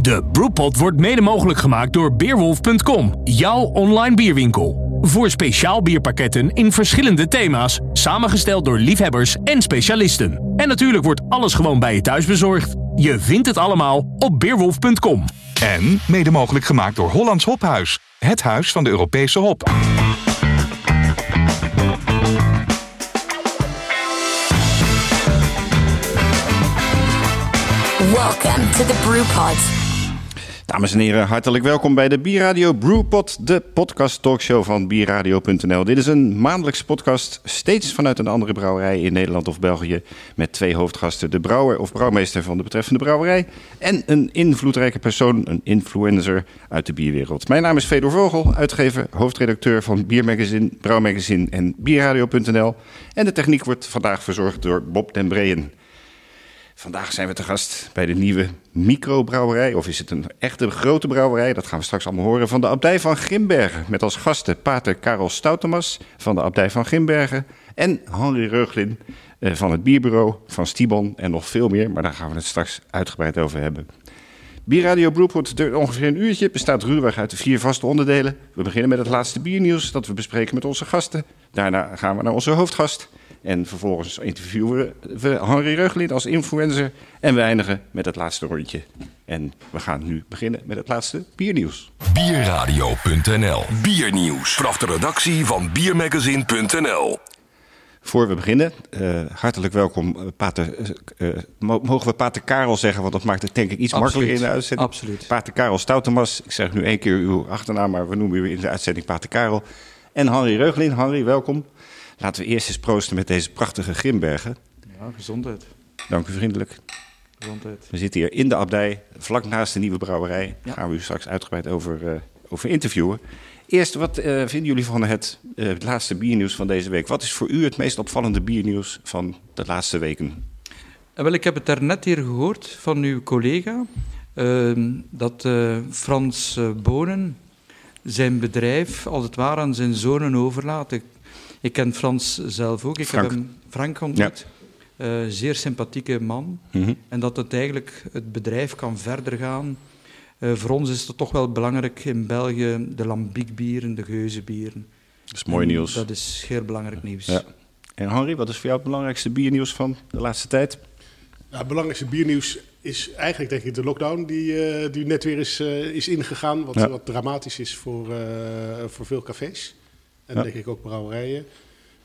De Brewpot wordt mede mogelijk gemaakt door Beerwolf.com, jouw online bierwinkel. Voor speciaal bierpakketten in verschillende thema's, samengesteld door liefhebbers en specialisten. En natuurlijk wordt alles gewoon bij je thuis bezorgd. Je vindt het allemaal op Beerwolf.com. En mede mogelijk gemaakt door Hollands Hophuis. Het huis van de Europese hop. Welcome to the Brewpod. Dames en heren, hartelijk welkom bij de Bierradio Brewpot, de podcast talkshow van bierradio.nl. Dit is een maandelijkse podcast, steeds vanuit een andere brouwerij in Nederland of België, met twee hoofdgasten, de brouwer of brouwmeester van de betreffende brouwerij en een invloedrijke persoon, een influencer uit de bierwereld. Mijn naam is Fedor Vogel, uitgever, hoofdredacteur van Biermagazine, Brouwmagazine en Bierradio.nl. En de techniek wordt vandaag verzorgd door Bob den Breyen. Vandaag zijn we te gast bij de nieuwe microbrouwerij. Of is het een echte grote brouwerij? Dat gaan we straks allemaal horen. Van de Abdij van Grimbergen. Met als gasten pater Karel Stoutemas van de Abdij van Grimbergen. En Henry Reuglin eh, van het bierbureau van Stibon. En nog veel meer, maar daar gaan we het straks uitgebreid over hebben. Bierradio Brewpot duurt ongeveer een uurtje. Bestaat ruwweg uit de vier vaste onderdelen. We beginnen met het laatste biernieuws dat we bespreken met onze gasten. Daarna gaan we naar onze hoofdgast. En vervolgens interviewen we Henry Reuglin als influencer. En we eindigen met het laatste rondje. En we gaan nu beginnen met het laatste biernieuws. Bierradio.nl Biernieuws. Vanaf de redactie van Biermagazine.nl Voor we beginnen, uh, hartelijk welkom, uh, Pater. Uh, mogen we Pater Karel zeggen, want dat maakt het denk ik iets Absoluut. makkelijker in de uitzending. Absoluut. Pater Karel Stoutemas, ik zeg nu één keer uw achternaam, maar we noemen u in de uitzending Pater Karel. En Henry Reuglin. Henry, welkom. Laten we eerst eens proosten met deze prachtige Grimbergen. Ja, gezondheid. Dank u vriendelijk. Gezondheid. We zitten hier in de abdij, vlak naast de nieuwe brouwerij. Daar gaan we u straks uitgebreid over, uh, over interviewen. Eerst, wat uh, vinden jullie van het, uh, het laatste biernieuws van deze week? Wat is voor u het meest opvallende biernieuws van de laatste weken? En wel, ik heb het daarnet hier gehoord van uw collega. Uh, dat Frans Bonen zijn bedrijf als het ware aan zijn zonen overlaat. Ik, ik ken Frans zelf ook. Ik Frank. heb hem Frank ontmoet. Ja. Uh, zeer sympathieke man. Mm -hmm. En dat het eigenlijk het bedrijf kan verder gaan. Uh, voor ons is het toch wel belangrijk in België de lambiekbieren, de geuzenbieren. Dat is mooi en nieuws. Dat is heel belangrijk nieuws. Ja. En Henry, wat is voor jou het belangrijkste biernieuws van de laatste tijd? Nou, het belangrijkste biernieuws is eigenlijk denk ik de lockdown die, uh, die net weer is, uh, is ingegaan. Wat, Ja. wat dramatisch is voor, uh, voor veel cafés. En Ja. denk ik ook brouwerijen.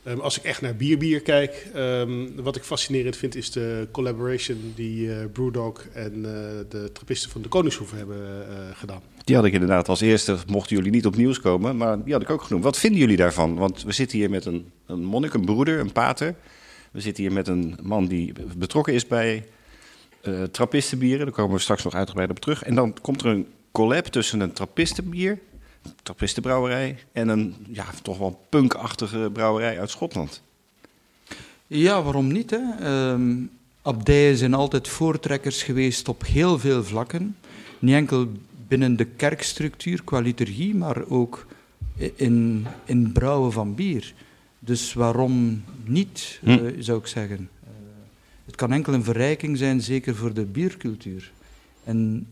Um, als ik echt naar bierbier kijk, um, wat ik fascinerend vind is de collaboration die Brewdog en de trappisten van de Koningshoeve hebben gedaan. Die had ik inderdaad als eerste, mochten jullie niet op nieuws komen, maar die had ik ook genoemd. Wat vinden jullie daarvan? Want we zitten hier met een, een monnik, een broeder, een pater. We zitten hier met een man die betrokken is bij uh, trappistenbieren. Daar komen we straks nog uitgebreid op terug. En dan komt er een collab tussen een trappistenbier, trappistenbrouwerij, en een ja, toch wel punkachtige brouwerij uit Schotland. Ja, waarom niet? Hè? Um, abdijen zijn altijd voortrekkers geweest op heel veel vlakken. Niet enkel binnen de kerkstructuur qua liturgie, maar ook in, in brouwen van bier. Dus waarom niet, hm. uh, zou ik zeggen. Het kan enkel een verrijking zijn, zeker voor de biercultuur. En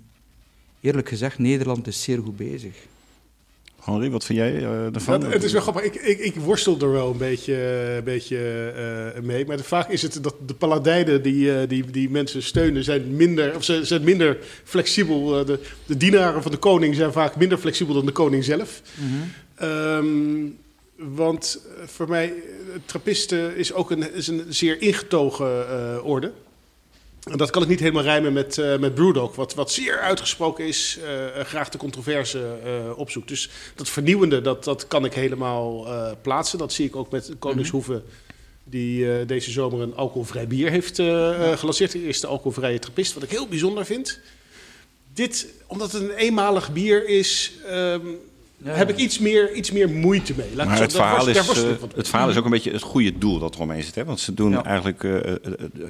eerlijk gezegd, Nederland is zeer goed bezig. Henri, wat vind jij uh, ervan? Ja, het is wel grappig. Ik, ik, ik, worstel er wel een beetje, een beetje uh, mee. Maar vaak is het dat de paladijnen die, uh, die, die mensen steunen, zijn minder, of ze zijn minder flexibel. De, de, dienaren van de koning zijn vaak minder flexibel dan de koning zelf. Mm -hmm. um, want voor mij, trappisten is ook een, is een zeer ingetogen orde. En dat kan ik niet helemaal rijmen met, uh, met Brewdog, wat, wat zeer uitgesproken is, uh, graag de controverse uh, opzoekt. Dus dat vernieuwende, dat, dat kan ik helemaal plaatsen. Dat zie ik ook met Koningshoeve, die deze zomer een alcoholvrij bier heeft gelanceerd. De eerste alcoholvrije trappist, wat ik heel bijzonder vind. Dit, omdat het een eenmalig bier is, um, ja. heb ik iets meer, iets meer moeite mee. Laat maar het, verhaal is, uh, het verhaal is ook een beetje het goede doel dat eromheen zit. Hè? Want ze doen ja. eigenlijk, uh,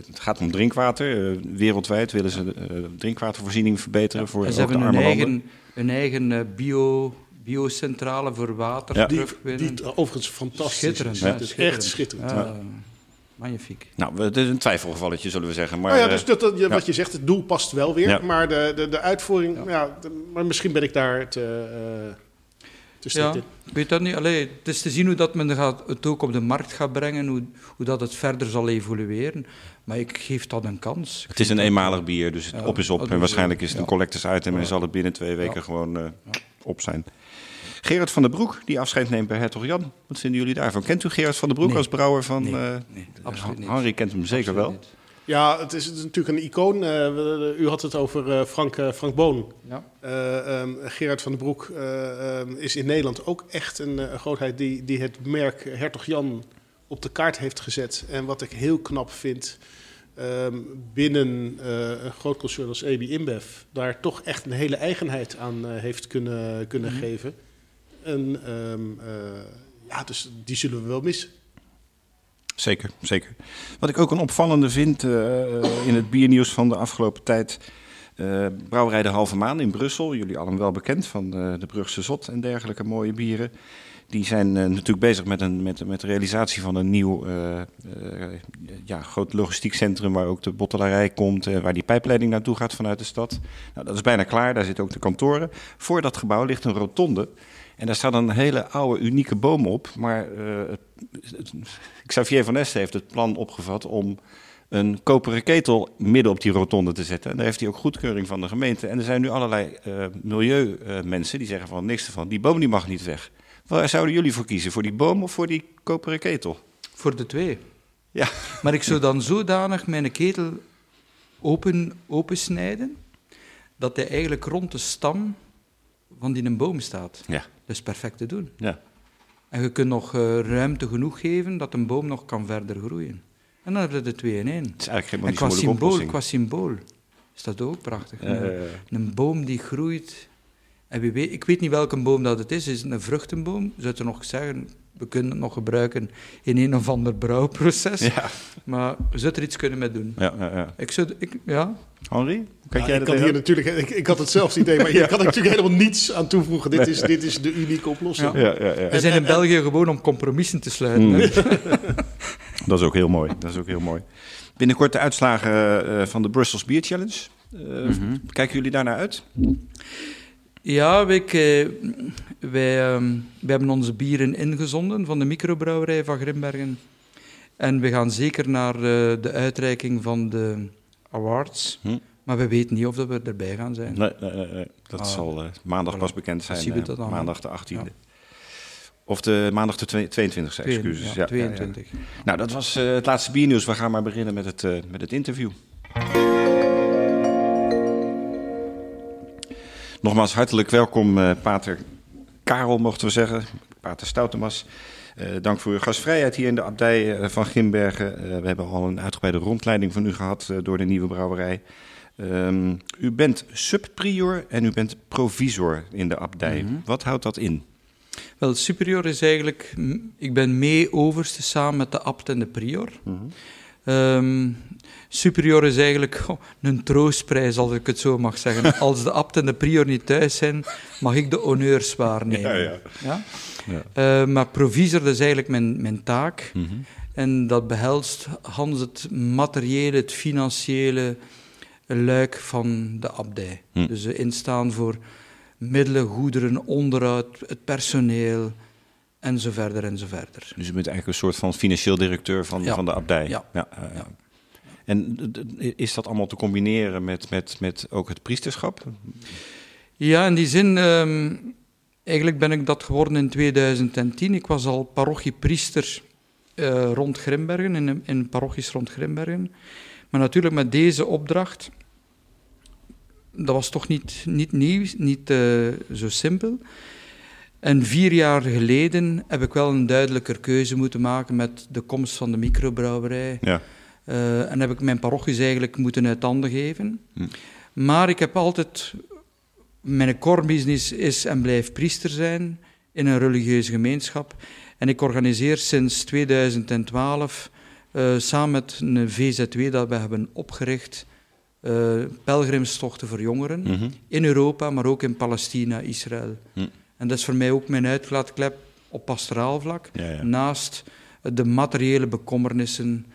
het gaat om drinkwater. Uh, wereldwijd willen ze de drinkwatervoorziening verbeteren. Ja. voor en ze hebben hun eigen, hun eigen bio, biocentrale voor water ja. Die, die overigens fantastisch schitterend, is. Ja. Het is echt schitterend. Ja. Magnifiek. Nou, het is een twijfelgevalletje, zullen we zeggen. Maar, nou ja, eh, dus dat, dat, ja. wat je zegt, het doel past wel weer. Ja. Maar de, de, de uitvoering, ja. de- maar misschien ben ik daar te, eh strikt Ja, ik weet dat niet. Allee, het is te zien hoe dat men gaat, het ook op de markt gaat brengen, hoe, hoe dat het verder zal evolueren. Maar ik geef dat een kans. het is een eenmalig bier, dus het Ja, op is op. En waarschijnlijk is het een collectors item en Ja. zal het binnen twee weken Ja. gewoon eh, op zijn. Gerard van der Broek, die afscheid neemt bij Hertog Jan. Wat vinden jullie daarvan? Kent u Gerard van der Broek Nee. als brouwer van... Nee, eh, nee, absoluut niet. Henry kent hem zeker Absoluut wel. niet. Ja, het is, het is natuurlijk een icoon. Eh, u had het over eh, Frank, eh, Frank Boon. Ja. Eh, ehm, Gerard van den Broek eh, ehm, is in Nederland ook echt een grootheid die, die het merk Hertog Jan op de kaart heeft gezet. En wat ik heel knap vind, ehm, binnen een groot concern als AB InBev, daar toch echt een hele eigenheid aan heeft kunnen, kunnen geven. En ja, dus die zullen we wel missen. Zeker, zeker. Wat ik ook een opvallende vind eh, in het biernieuws van de afgelopen tijd. eh Brouwerij de Halve Maan in Brussel. Jullie allen wel bekend van eh, de Brugse Zot en dergelijke mooie bieren. Die zijn eh, natuurlijk bezig met, een, met, met de realisatie van een nieuw eh, eh, ja, groot logistiek centrum waar ook de bottelarij komt, eh, waar die pijpleiding naartoe gaat vanuit de stad. Nou, dat is bijna klaar, daar zitten ook de kantoren. Voor dat gebouw ligt een rotonde. En daar staat een hele oude, unieke boom op. Maar eh, Xavier van Esten heeft het plan opgevat om een koperen ketel midden op die rotonde te zetten. En daar heeft hij ook goedkeuring van de gemeente. En er zijn nu allerlei eh milieumensen die zeggen van niks ervan. Die boom die mag niet weg. Waar zouden jullie voor kiezen? Voor die boom of voor die koperen ketel? Voor de twee. Ja, Maar ik zou dan zodanig mijn ketel open, opensnijden, dat hij eigenlijk rond de stam van die een boom staat. ja, Dat is perfect te doen. ja. En je kunt nog eh, ruimte genoeg geven dat een boom nog kan verder groeien. En dan heb je de twee in één. Het is eigenlijk helemaal En qua symbool, qua symbool is dat ook prachtig. Ja, ja, ja. Een, een boom die groeit. En wie weet, ik weet niet welke boom dat het is. Is het een vruchtenboom? Zou je nog zeggen, we kunnen het nog gebruiken in een of ander brouwproces. Ja, Maar we zouden er iets kunnen mee doen. ja, ja, ja. Ik zou, ik, ja, Henri, kijk Ja, jij ik, kan hier natuurlijk, ik, ik had hetzelfde idee, maar hier kan ik natuurlijk helemaal niets aan toevoegen. Dit is, dit is de unieke oplossing. Ja. Ja, ja, ja. we zijn in België gewoon om compromissen te sluiten. Mm. hè. Dat is ook heel mooi. Dat is ook heel mooi. Binnenkort de uitslagen eh, van de Brussels Beer Challenge. Eh, Mhm. Kijken jullie daarnaar uit? Ja, wij, eh, wij, ehm, wij hebben onze bieren ingezonden van de microbrouwerij van Grimbergen. En we gaan zeker naar eh, de uitreiking van de awards. Hm. Maar we weten niet of dat we erbij gaan zijn. Nee, nee, nee, dat Ah, zal eh, maandag voilà. pas bekend zijn. Zien we dat dan, maandag de 18e. Ja. Of de maandag de twee- 22e, Twee- excuses. ja, Ja, ja, ja. 22. Nou, dat was het laatste biernieuws. We gaan maar beginnen met het, eh, met het interview. Nogmaals hartelijk welkom, eh, Pater Karel, mochten we zeggen. Pater Stoutemas. Eh, dank voor uw gastvrijheid hier in de abdij eh, van Grimbergen. Eh, we hebben al een uitgebreide rondleiding van u gehad eh, door de nieuwe brouwerij. Ehm, u bent subprior en u bent provisor in de abdij. Wat houdt dat in? Wel, superior is eigenlijk... Ik ben mee-overste samen met de abt en de prior. Ehm, superior is eigenlijk een troostprijs, als ik het zo mag zeggen. Als de abt en de prior niet thuis zijn, mag ik de honneurs waarnemen. Ja, ja. Ja? Ja. Eh, maar provisor, dat is eigenlijk mijn, mijn taak. En dat behelst Hans het materiële, het financiële luik van de abdij. Hm. Dus eh, instaan voor middelen, goederen, onderhoud, het personeel en zo verder en zo verder. Dus u bent eigenlijk een soort van financieel directeur van, Ja. van de abdij. Ja. ja, ja. En is dat allemaal te combineren met, met, met ook het priesterschap? Ja, in die zin, ehm, eigenlijk ben ik dat geworden in 2010. Ik was al parochiepriester eh, rond Grimbergen, in, in parochies rond Grimbergen. Maar natuurlijk met deze opdracht, dat was toch niet, niet nieuw, niet eh, zo simpel. En vier jaar geleden heb ik wel een duidelijker keuze moeten maken met de komst van de microbrouwerij. Ja. Eh, en heb ik mijn parochies eigenlijk moeten uit handen geven. Hm. Maar ik heb altijd... Mijn core business is en blijft priester zijn in een religieuze gemeenschap. En ik organiseer sinds 2012 eh, samen met een VZW dat we hebben opgericht... eh, pelgrimstochten voor jongeren Mhm. in Europa, maar ook in Palestina, Israël. Hm. En dat is voor mij ook mijn uitlaatklep op pastoraal vlak. Ja, ja. Naast de materiële bekommernissen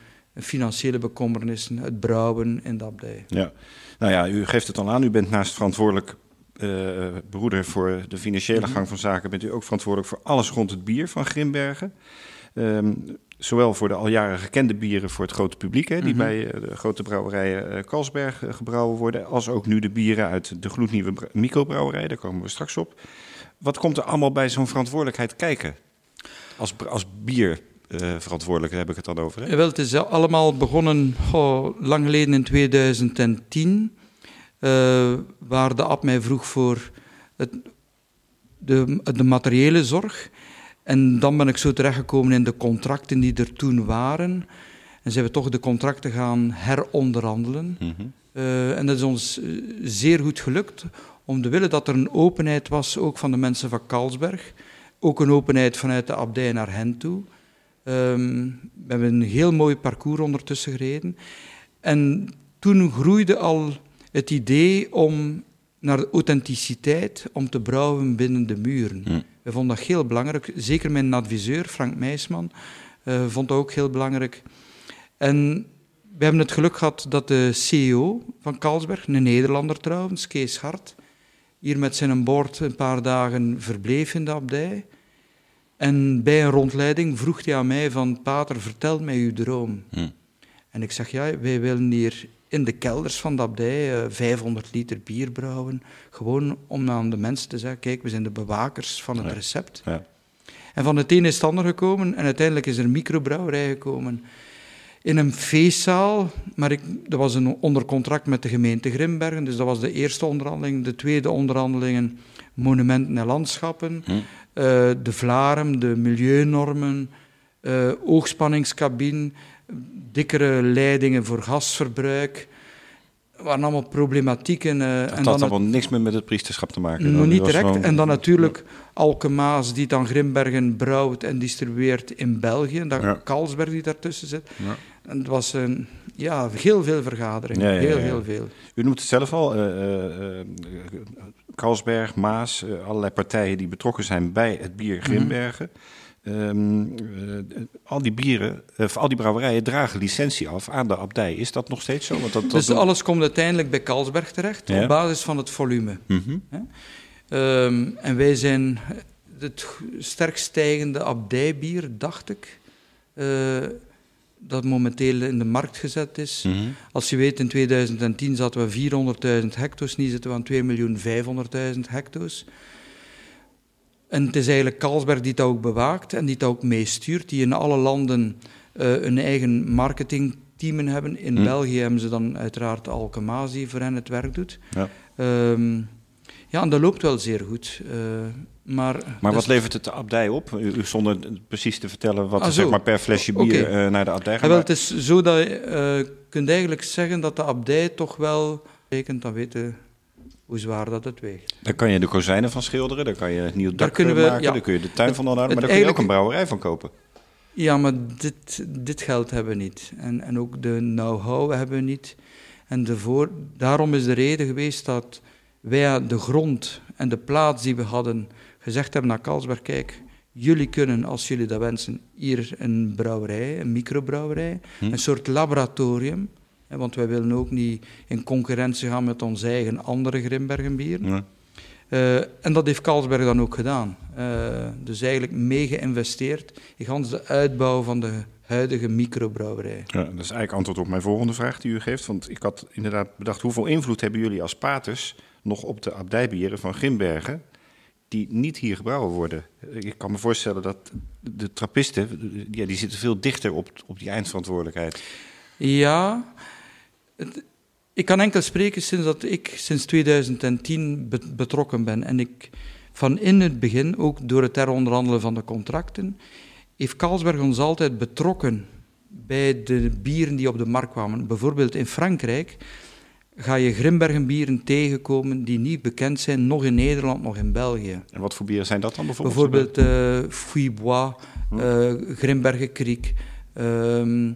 financiële bekommernissen, het brouwen in de abdij. Ja. Nou ja, u geeft het al aan. U bent naast verantwoordelijk uh, broeder voor de financiële Mhm. gang van zaken, bent u ook verantwoordelijk voor alles rond het bier van Grimbergen. Ehm, zowel voor de al jaren gekende bieren voor het grote publiek, hè, die Mhm. bij eh, de grote brouwerijen Kalsberg eh, gebrouwen worden, als ook nu de bieren uit de gloednieuwe br- microbrouwerij, daar komen we straks op. Wat komt er allemaal bij zo'n verantwoordelijkheid kijken? Als, als bierverantwoordelijke heb ik het dan over. Hè? Wel, het is allemaal begonnen goh, lang geleden in 2010, eh, waar de abt mij vroeg voor het, de, de materiële zorg. En dan ben ik zo terechtgekomen in de contracten die er toen waren. En zijn we toch de contracten gaan heronderhandelen. Mhm. Eh, en dat is ons eh, zeer goed gelukt, om te willen dat er een openheid was, ook van de mensen van Kalsberg. Ook een openheid vanuit de abdij naar hen toe. Ehm, we hebben een heel mooi parcours ondertussen gereden. En toen groeide al het idee om naar de authenticiteit, om te brouwen binnen de muren. Hm. We vonden dat heel belangrijk. Zeker mijn adviseur, Frank Meisman, eh, vond dat ook heel belangrijk. En we hebben het geluk gehad dat de CEO van Carlsberg, een Nederlander trouwens, Kees Hart, hier met zijn boord een paar dagen verbleef in de abdij. En bij een rondleiding vroeg hij aan mij van, Pater, vertel mij uw droom. Hm. En ik zeg, ja, wij willen hier in de kelders van de abdij eh, 500 liter bier brouwen. Gewoon om aan de mensen te zeggen, kijk, we zijn de bewakers van het Ja. recept. Ja. En van het een is het ander gekomen en uiteindelijk is er een microbrouwerij gekomen. In een feestzaal, maar ik, dat was een onder contract met de gemeente Grimbergen, dus dat was de eerste onderhandeling. De tweede onderhandelingen, monumenten en landschappen, Hm. Eh, de Vlaren, de milieunormen, eh, oogspanningscabine, dikkere leidingen voor gasverbruik. Waren allemaal problematieken. eh, Dat en had dan allemaal niks meer met het priesterschap te maken. nog niet direct. gewoon- En dan natuurlijk Alkemaas, die dan Grimbergen brouwt en distribueert in België. En dan Ja. Kalsberg die daartussen zit. Ja. En het was een, ja, heel veel vergaderingen. Ja, heel, heel veel. U noemt het zelf al, Carlsberg, Maas, eh, allerlei partijen die betrokken zijn bij het bier Grimbergen. Ehm, eh, al die bieren, of al die brouwerijen dragen licentie af aan de abdij. Is dat nog steeds zo? Want dat, dat Dus alles komt uiteindelijk bij Kalsberg terecht, Ja. op basis van het volume. Mhm. Ehm, en wij zijn het sterk stijgende abdijbier, dacht ik, eh, dat momenteel in de markt gezet is. Mhm. Als je weet, in 2010 zaten we 400.000 hecto's, nu zitten we aan 2.500.000 hecto's. En het is eigenlijk Carlsberg die dat ook bewaakt en die dat ook meestuurt, die in alle landen eh een eigen marketingteam hebben. In Hm. België hebben ze dan uiteraard Alkemaas die voor hen het werk doet. Ja. Ehm, ja, en dat loopt wel zeer goed. eh, maar Maar dus- wat levert het de abdij op? U, zonder precies te vertellen wat Ah, zeg maar, per flesje bier eh, naar de abdij Ja, gaat. wel, het is zo dat je eh, kunt eigenlijk zeggen dat de abdij toch wel rekent, dan weten hoe zwaar dat het weegt. Daar kan je de kozijnen van schilderen, daar kan je het nieuw dak kunnen eh, we- maken, ja. daar kun je de tuin van onderhouden, maar daar kun je ook een brouwerij van kopen. Ja, maar dit, dit geld hebben we niet. En, en ook de know-how hebben we niet. En de voor, daarom is de reden geweest dat wij de grond en de plaats die we hadden gezegd hebben naar Carlsberg, kijk, jullie kunnen, als jullie dat wensen, hier een brouwerij, een microbrouwerij, Hm. een soort laboratorium. Hè, want wij willen ook niet in concurrentie gaan met onze eigen andere Grimbergenbieren. Ja. Eh, en dat heeft Carlsberg dan ook gedaan. Eh, dus eigenlijk mee geïnvesteerd in de uitbouw van de huidige microbrouwerij. Ja, dat is eigenlijk antwoord op mijn volgende vraag die u geeft. Want ik had inderdaad bedacht, hoeveel invloed hebben jullie als paters nog op de abdijbieren van Grimbergen, die niet hier gebrouwen worden? Ik kan me voorstellen dat de trappisten, ja, die zitten veel dichter op, op die eindverantwoordelijkheid. Ja, ik kan enkel spreken sinds dat ik sinds 2010 be- betrokken ben. En ik van in het begin, ook door het heronderhandelen van de contracten, heeft Carlsberg ons altijd betrokken bij de bieren die op de markt kwamen. Bijvoorbeeld in Frankrijk ga je Grimbergenbieren tegenkomen die niet bekend zijn, nog in Nederland, nog in België. En wat voor bieren zijn dat dan bijvoorbeeld? Bijvoorbeeld eh Grimbergen Kriek, ehm,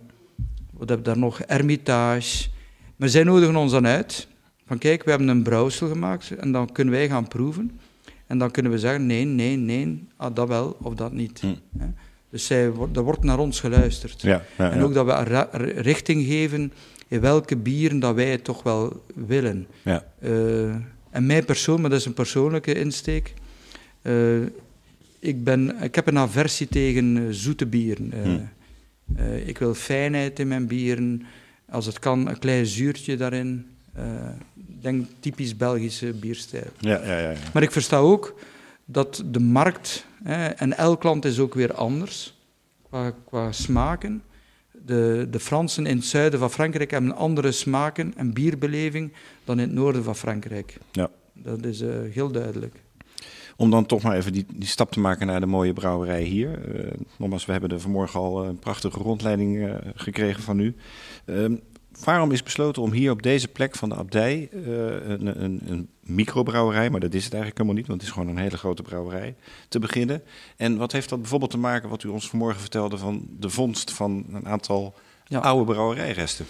wat heb je daar nog? Hermitage. Maar zij nodigen ons dan uit. Van kijk, we hebben een brouwsel gemaakt en dan kunnen wij gaan proeven. En dan kunnen we zeggen, nee, nee, nee, ah, dat wel of dat niet. Hm. Dus zij, er wordt naar ons geluisterd. Ja, ja, en ook dat we richting geven in welke bieren dat wij het toch wel willen. Ja. Eh, en mij persoon, maar dat is een persoonlijke insteek. eh, ik, ben, ik heb een aversie tegen eh, zoete bieren. Eh, ik wil fijnheid in mijn bieren. Als het kan, een klein zuurtje daarin. Ik denk typisch Belgische bierstijl. Ja, ja, ja, ja. Maar ik versta ook dat de markt, hè, en elk land is ook weer anders qua, qua smaken. De, de Fransen in het zuiden van Frankrijk hebben andere smaken en bierbeleving dan in het noorden van Frankrijk. Ja. Dat is eh, heel duidelijk. Om dan toch maar even die, die stap te maken naar de mooie brouwerij hier. Eh, nogmaals, we hebben er vanmorgen al een prachtige rondleiding eh, gekregen van u. Ehm, waarom is besloten om hier op deze plek van de abdij eh, een, een, een microbrouwerij, maar dat is het eigenlijk helemaal niet, want het is gewoon een hele grote brouwerij, te beginnen? En wat heeft dat bijvoorbeeld te maken, wat u ons vanmorgen vertelde, van de vondst van een aantal Ja. oude brouwerijresten?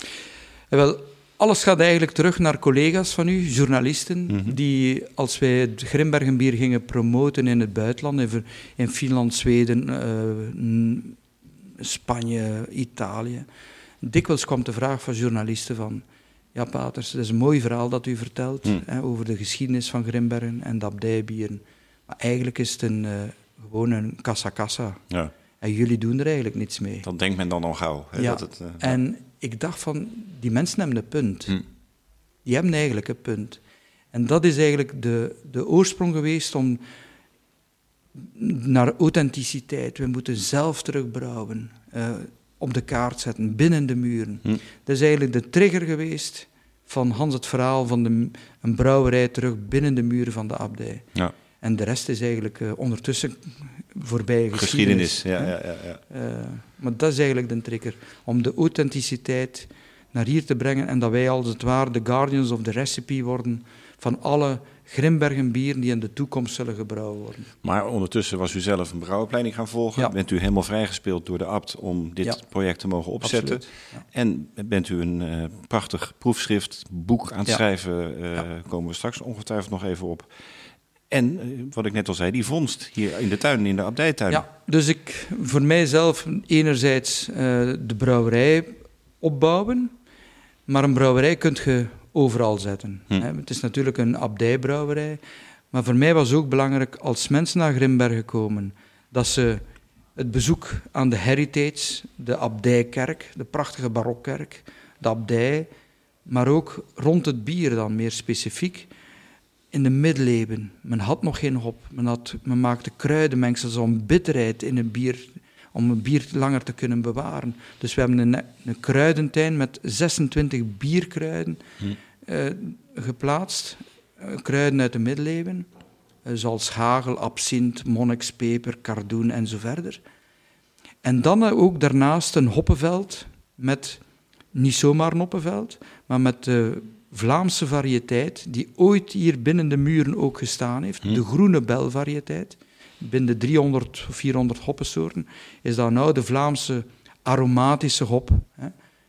En wel, alles gaat eigenlijk terug naar collega's van u, journalisten, Mhm. die als wij het Grimbergenbier gingen promoten in het buitenland, in, Finland, Zweden, eh, Spanje, Italië, dikwijls kwam de vraag van journalisten van, ja paters, het is een mooi verhaal dat u vertelt Hmm. hè, over de geschiedenis van Grimbergen en de abdijbieren, maar eigenlijk is het een, eh, gewoon een kassa-kassa. Ja, En jullie doen er eigenlijk niets mee. dat denkt men dan al gauw. Hè, Ja, dat het, eh, En ik dacht van, die mensen hebben een punt. Hm. Die hebben eigenlijk een punt. En dat is eigenlijk de, de oorsprong geweest om naar authenticiteit. We moeten zelf terugbrouwen, eh, op de kaart zetten, binnen de muren. Hm. Dat is eigenlijk de trigger geweest van Hans het verhaal van de, een brouwerij terug binnen de muren van de abdij. ja. En de rest is eigenlijk eh, ondertussen voorbij Geschiedenis, geschiedenis. ja, ja, ja, ja. Eh, maar dat is eigenlijk de trigger. Om de authenticiteit naar hier te brengen en dat wij als het ware de guardians of the recipe worden van alle Grimbergen bieren die in de toekomst zullen gebrouwen worden. Maar ondertussen was u zelf een brouwopleiding gaan volgen. Ja. Bent u helemaal vrijgespeeld door de abt om dit Ja. project te mogen opzetten. Ja. En bent u een eh, prachtig proefschrift, boek aan het schrijven. Ja. Komen we straks ongetwijfeld nog even op. En eh, wat ik net al zei, die vondst hier in de tuin, in de abdijtuin. Ja, dus ik voor mijzelf enerzijds de brouwerij opbouwen, maar een brouwerij kunt je overal zetten. Hm. Hè. Het is natuurlijk een abdijbrouwerij, maar voor mij was ook belangrijk als mensen naar Grimbergen komen, dat ze het bezoek aan de heritage, de abdijkerk, de prachtige barokkerk, de abdij, maar ook rond het bier dan meer specifiek, in de middeleeuwen. Men had nog geen hop. Men, had, men maakte kruidenmengsels om bitterheid in een bier, om een bier langer te kunnen bewaren. Dus we hebben een, een kruidentuin met 26 bierkruiden eh, geplaatst. Eh, kruiden uit de middeleeuwen, eh, zoals hagel, absint, monnikspeper, kardoen en zo verder. En dan ook daarnaast een hoppenveld met niet zomaar een hoppenveld, maar met de Vlaamse variëteit, die ooit hier binnen de muren ook gestaan heeft, de groene belvariëteit. Binnen de 300 of 400 hoppensoorten is dat nou de Vlaamse aromatische hop, hè,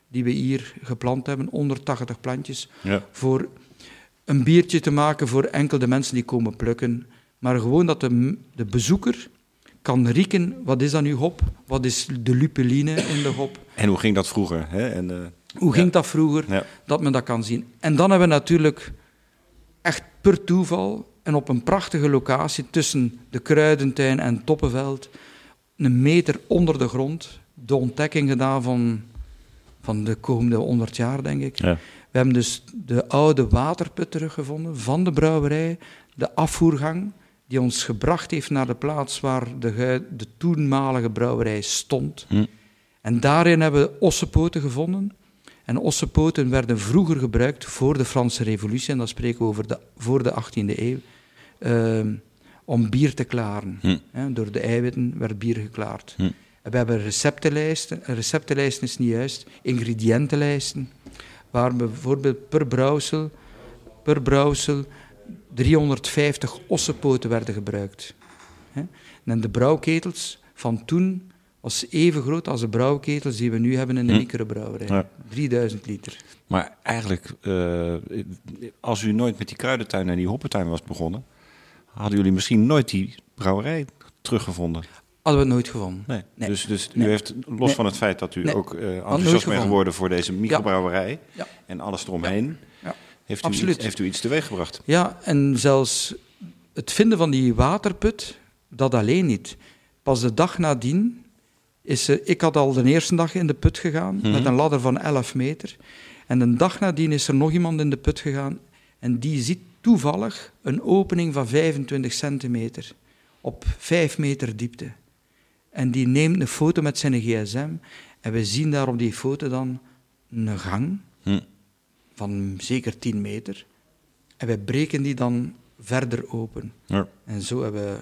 die we hier geplant hebben, 180 plantjes, Ja. voor een biertje te maken voor enkel de mensen die komen plukken. Maar gewoon dat de, de bezoeker kan rieken, wat is dat nu hop? Wat is de lupuline in de hop? En hoe ging dat vroeger? Hè? En, eh, Hoe ging dat vroeger? ja. Dat men dat kan zien. En dan hebben we natuurlijk echt per toeval en op een prachtige locatie tussen de Kruidentuin en Toppenveld, een meter onder de grond, de ontdekking gedaan van, van de komende 100 jaar, denk ik. Ja. We hebben dus de oude waterput teruggevonden van de brouwerij, de afvoergang die ons gebracht heeft naar de plaats waar de, de toenmalige brouwerij stond. Hm. En daarin hebben we ossenpoten gevonden. En ossenpoten werden vroeger gebruikt voor de Franse Revolutie, en dat spreken we over de, voor de 18e eeuw, om bier te klaren. Hm. Door de eiwitten werd bier geklaard. Hm. We hebben receptenlijsten, een receptenlijst is niet juist, ingrediëntenlijsten, waar bijvoorbeeld per brouwsel, per brouwsel 350 ossenpoten werden gebruikt. Hè. En de brouwketels van toen was even groot als de brouwketels die we nu hebben in de Hm. microbrouwerij. Ja. 3000 liter. Maar eigenlijk, eh, als u nooit met die kruidentuin en die hoppentuin was begonnen, hadden jullie misschien nooit die brouwerij teruggevonden. Hadden we het nooit gevonden. Nee. Nee. Dus, dus u heeft, los Nee. van het feit dat u ook nooit enthousiast bent geworden voor deze microbrouwerij Ja. en alles eromheen, Ja. heeft, u Absoluut. iets, heeft u iets teweeggebracht? Ja, en zelfs het vinden van die waterput, dat alleen niet. Pas de dag nadien is er... Ik had al de eerste dag in de put gegaan, met een ladder van 11 meter. En de dag nadien is er nog iemand in de put gegaan en die ziet toevallig een opening van 25 centimeter op 5 meter diepte. En die neemt een foto met zijn gsm en we zien daar op die foto dan een gang Hm. van zeker 10 meter. En wij breken die dan verder open. Ja. En zo hebben we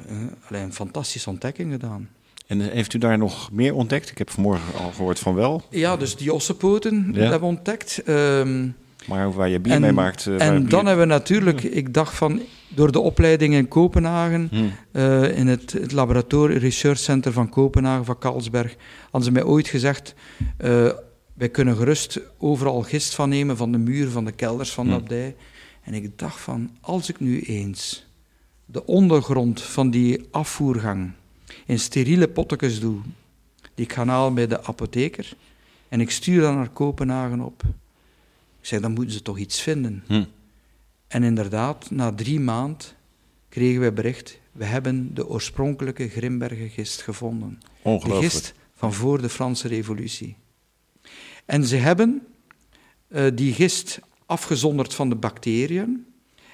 eh, een fantastische ontdekking gedaan. En heeft u daar nog meer ontdekt? Ik heb vanmorgen al gehoord van wel, Ja, dus die ossenpoten Ja. hebben we ontdekt. Ehm, maar waar je bier en mee maakt... eh, en bier- dan hebben we natuurlijk, ik dacht van, door de opleiding in Kopenhagen, Hm. eh, in het, het laboratorium Research Center van Kopenhagen, van Carlsberg, hadden ze mij ooit gezegd, eh, wij kunnen gerust overal gist van nemen, van de muur, van de kelders van de Hm. abdij. En ik dacht van, als ik nu eens de ondergrond van die afvoergang in steriele pottekens doe, die ik ga halen bij de apotheker, en ik stuur dat naar Kopenhagen op. Ik zeg, dan moeten ze toch iets vinden. Hm. En inderdaad, na drie maanden kregen we bericht, we hebben de oorspronkelijke Grimbergen gist gevonden. De Ongelooflijk. gist van voor de Franse revolutie. En ze hebben eh, die gist afgezonderd van de bacteriën.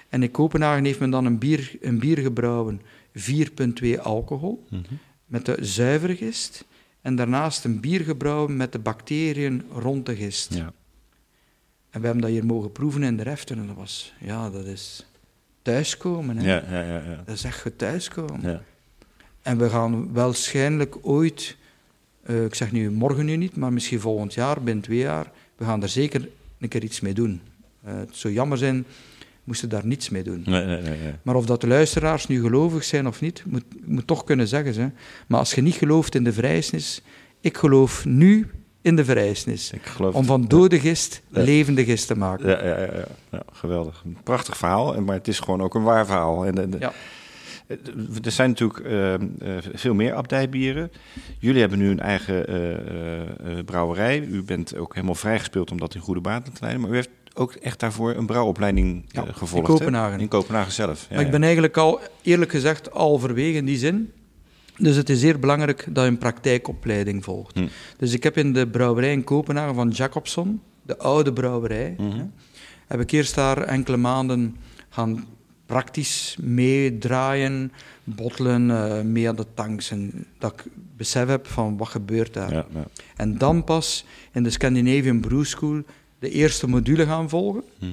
En in Kopenhagen heeft men dan een bier, een bier gebrouwen, 4,2 alcohol, Mhm. met de zuivere gist. En daarnaast een bier gebrouwen met de bacteriën rond de gist. Ja. En we hebben dat hier mogen proeven in de reften. En dat was, ja, dat is thuiskomen. Hè? Ja, ja, ja, ja. Dat is echt thuiskomen. ja. En we gaan waarschijnlijk ooit, eh, ik zeg nu morgen nu niet, maar misschien volgend jaar, binnen twee jaar, we gaan er zeker een keer iets mee doen. Eh, het zou jammer zijn, moesten daar niets mee doen. Nee, nee, nee. Maar of dat de luisteraars nu gelovig zijn of niet, moet, moet toch kunnen zeggen. Ze. Maar als je niet gelooft in de vrijsnis, ik geloof nu in de geloof Om van dode gist Ja. levende gist te maken. Ja, ja, ja, ja. ja, geweldig. Een prachtig verhaal, en- maar het is gewoon ook een waar verhaal. En, en- Ja. Er zijn natuurlijk eh, eh, veel meer abdijbieren. Jullie hebben nu een eigen eh, brouwerij. U bent ook helemaal vrijgespeeld om dat in goede baten te leiden. Maar u heeft ook echt daarvoor een brouwopleiding Ja, in gevolgd. hè? Kopenhagen. In Kopenhagen zelf. Ja, maar ik ben eigenlijk al, eerlijk gezegd, al verwegen in die zin. Dus het is zeer belangrijk dat je een praktijkopleiding volgt. Hm. Dus ik heb in de brouwerij in Kopenhagen van Jacobson, de oude brouwerij, Mhm. hè, heb ik eerst daar enkele maanden gaan praktisch meedraaien, bottelen, eh, mee aan de tanks. En dat ik besef heb van wat gebeurt daar. Ja, ja. En dan pas in de Scandinavian Brew School de eerste module gaan volgen. Mhm.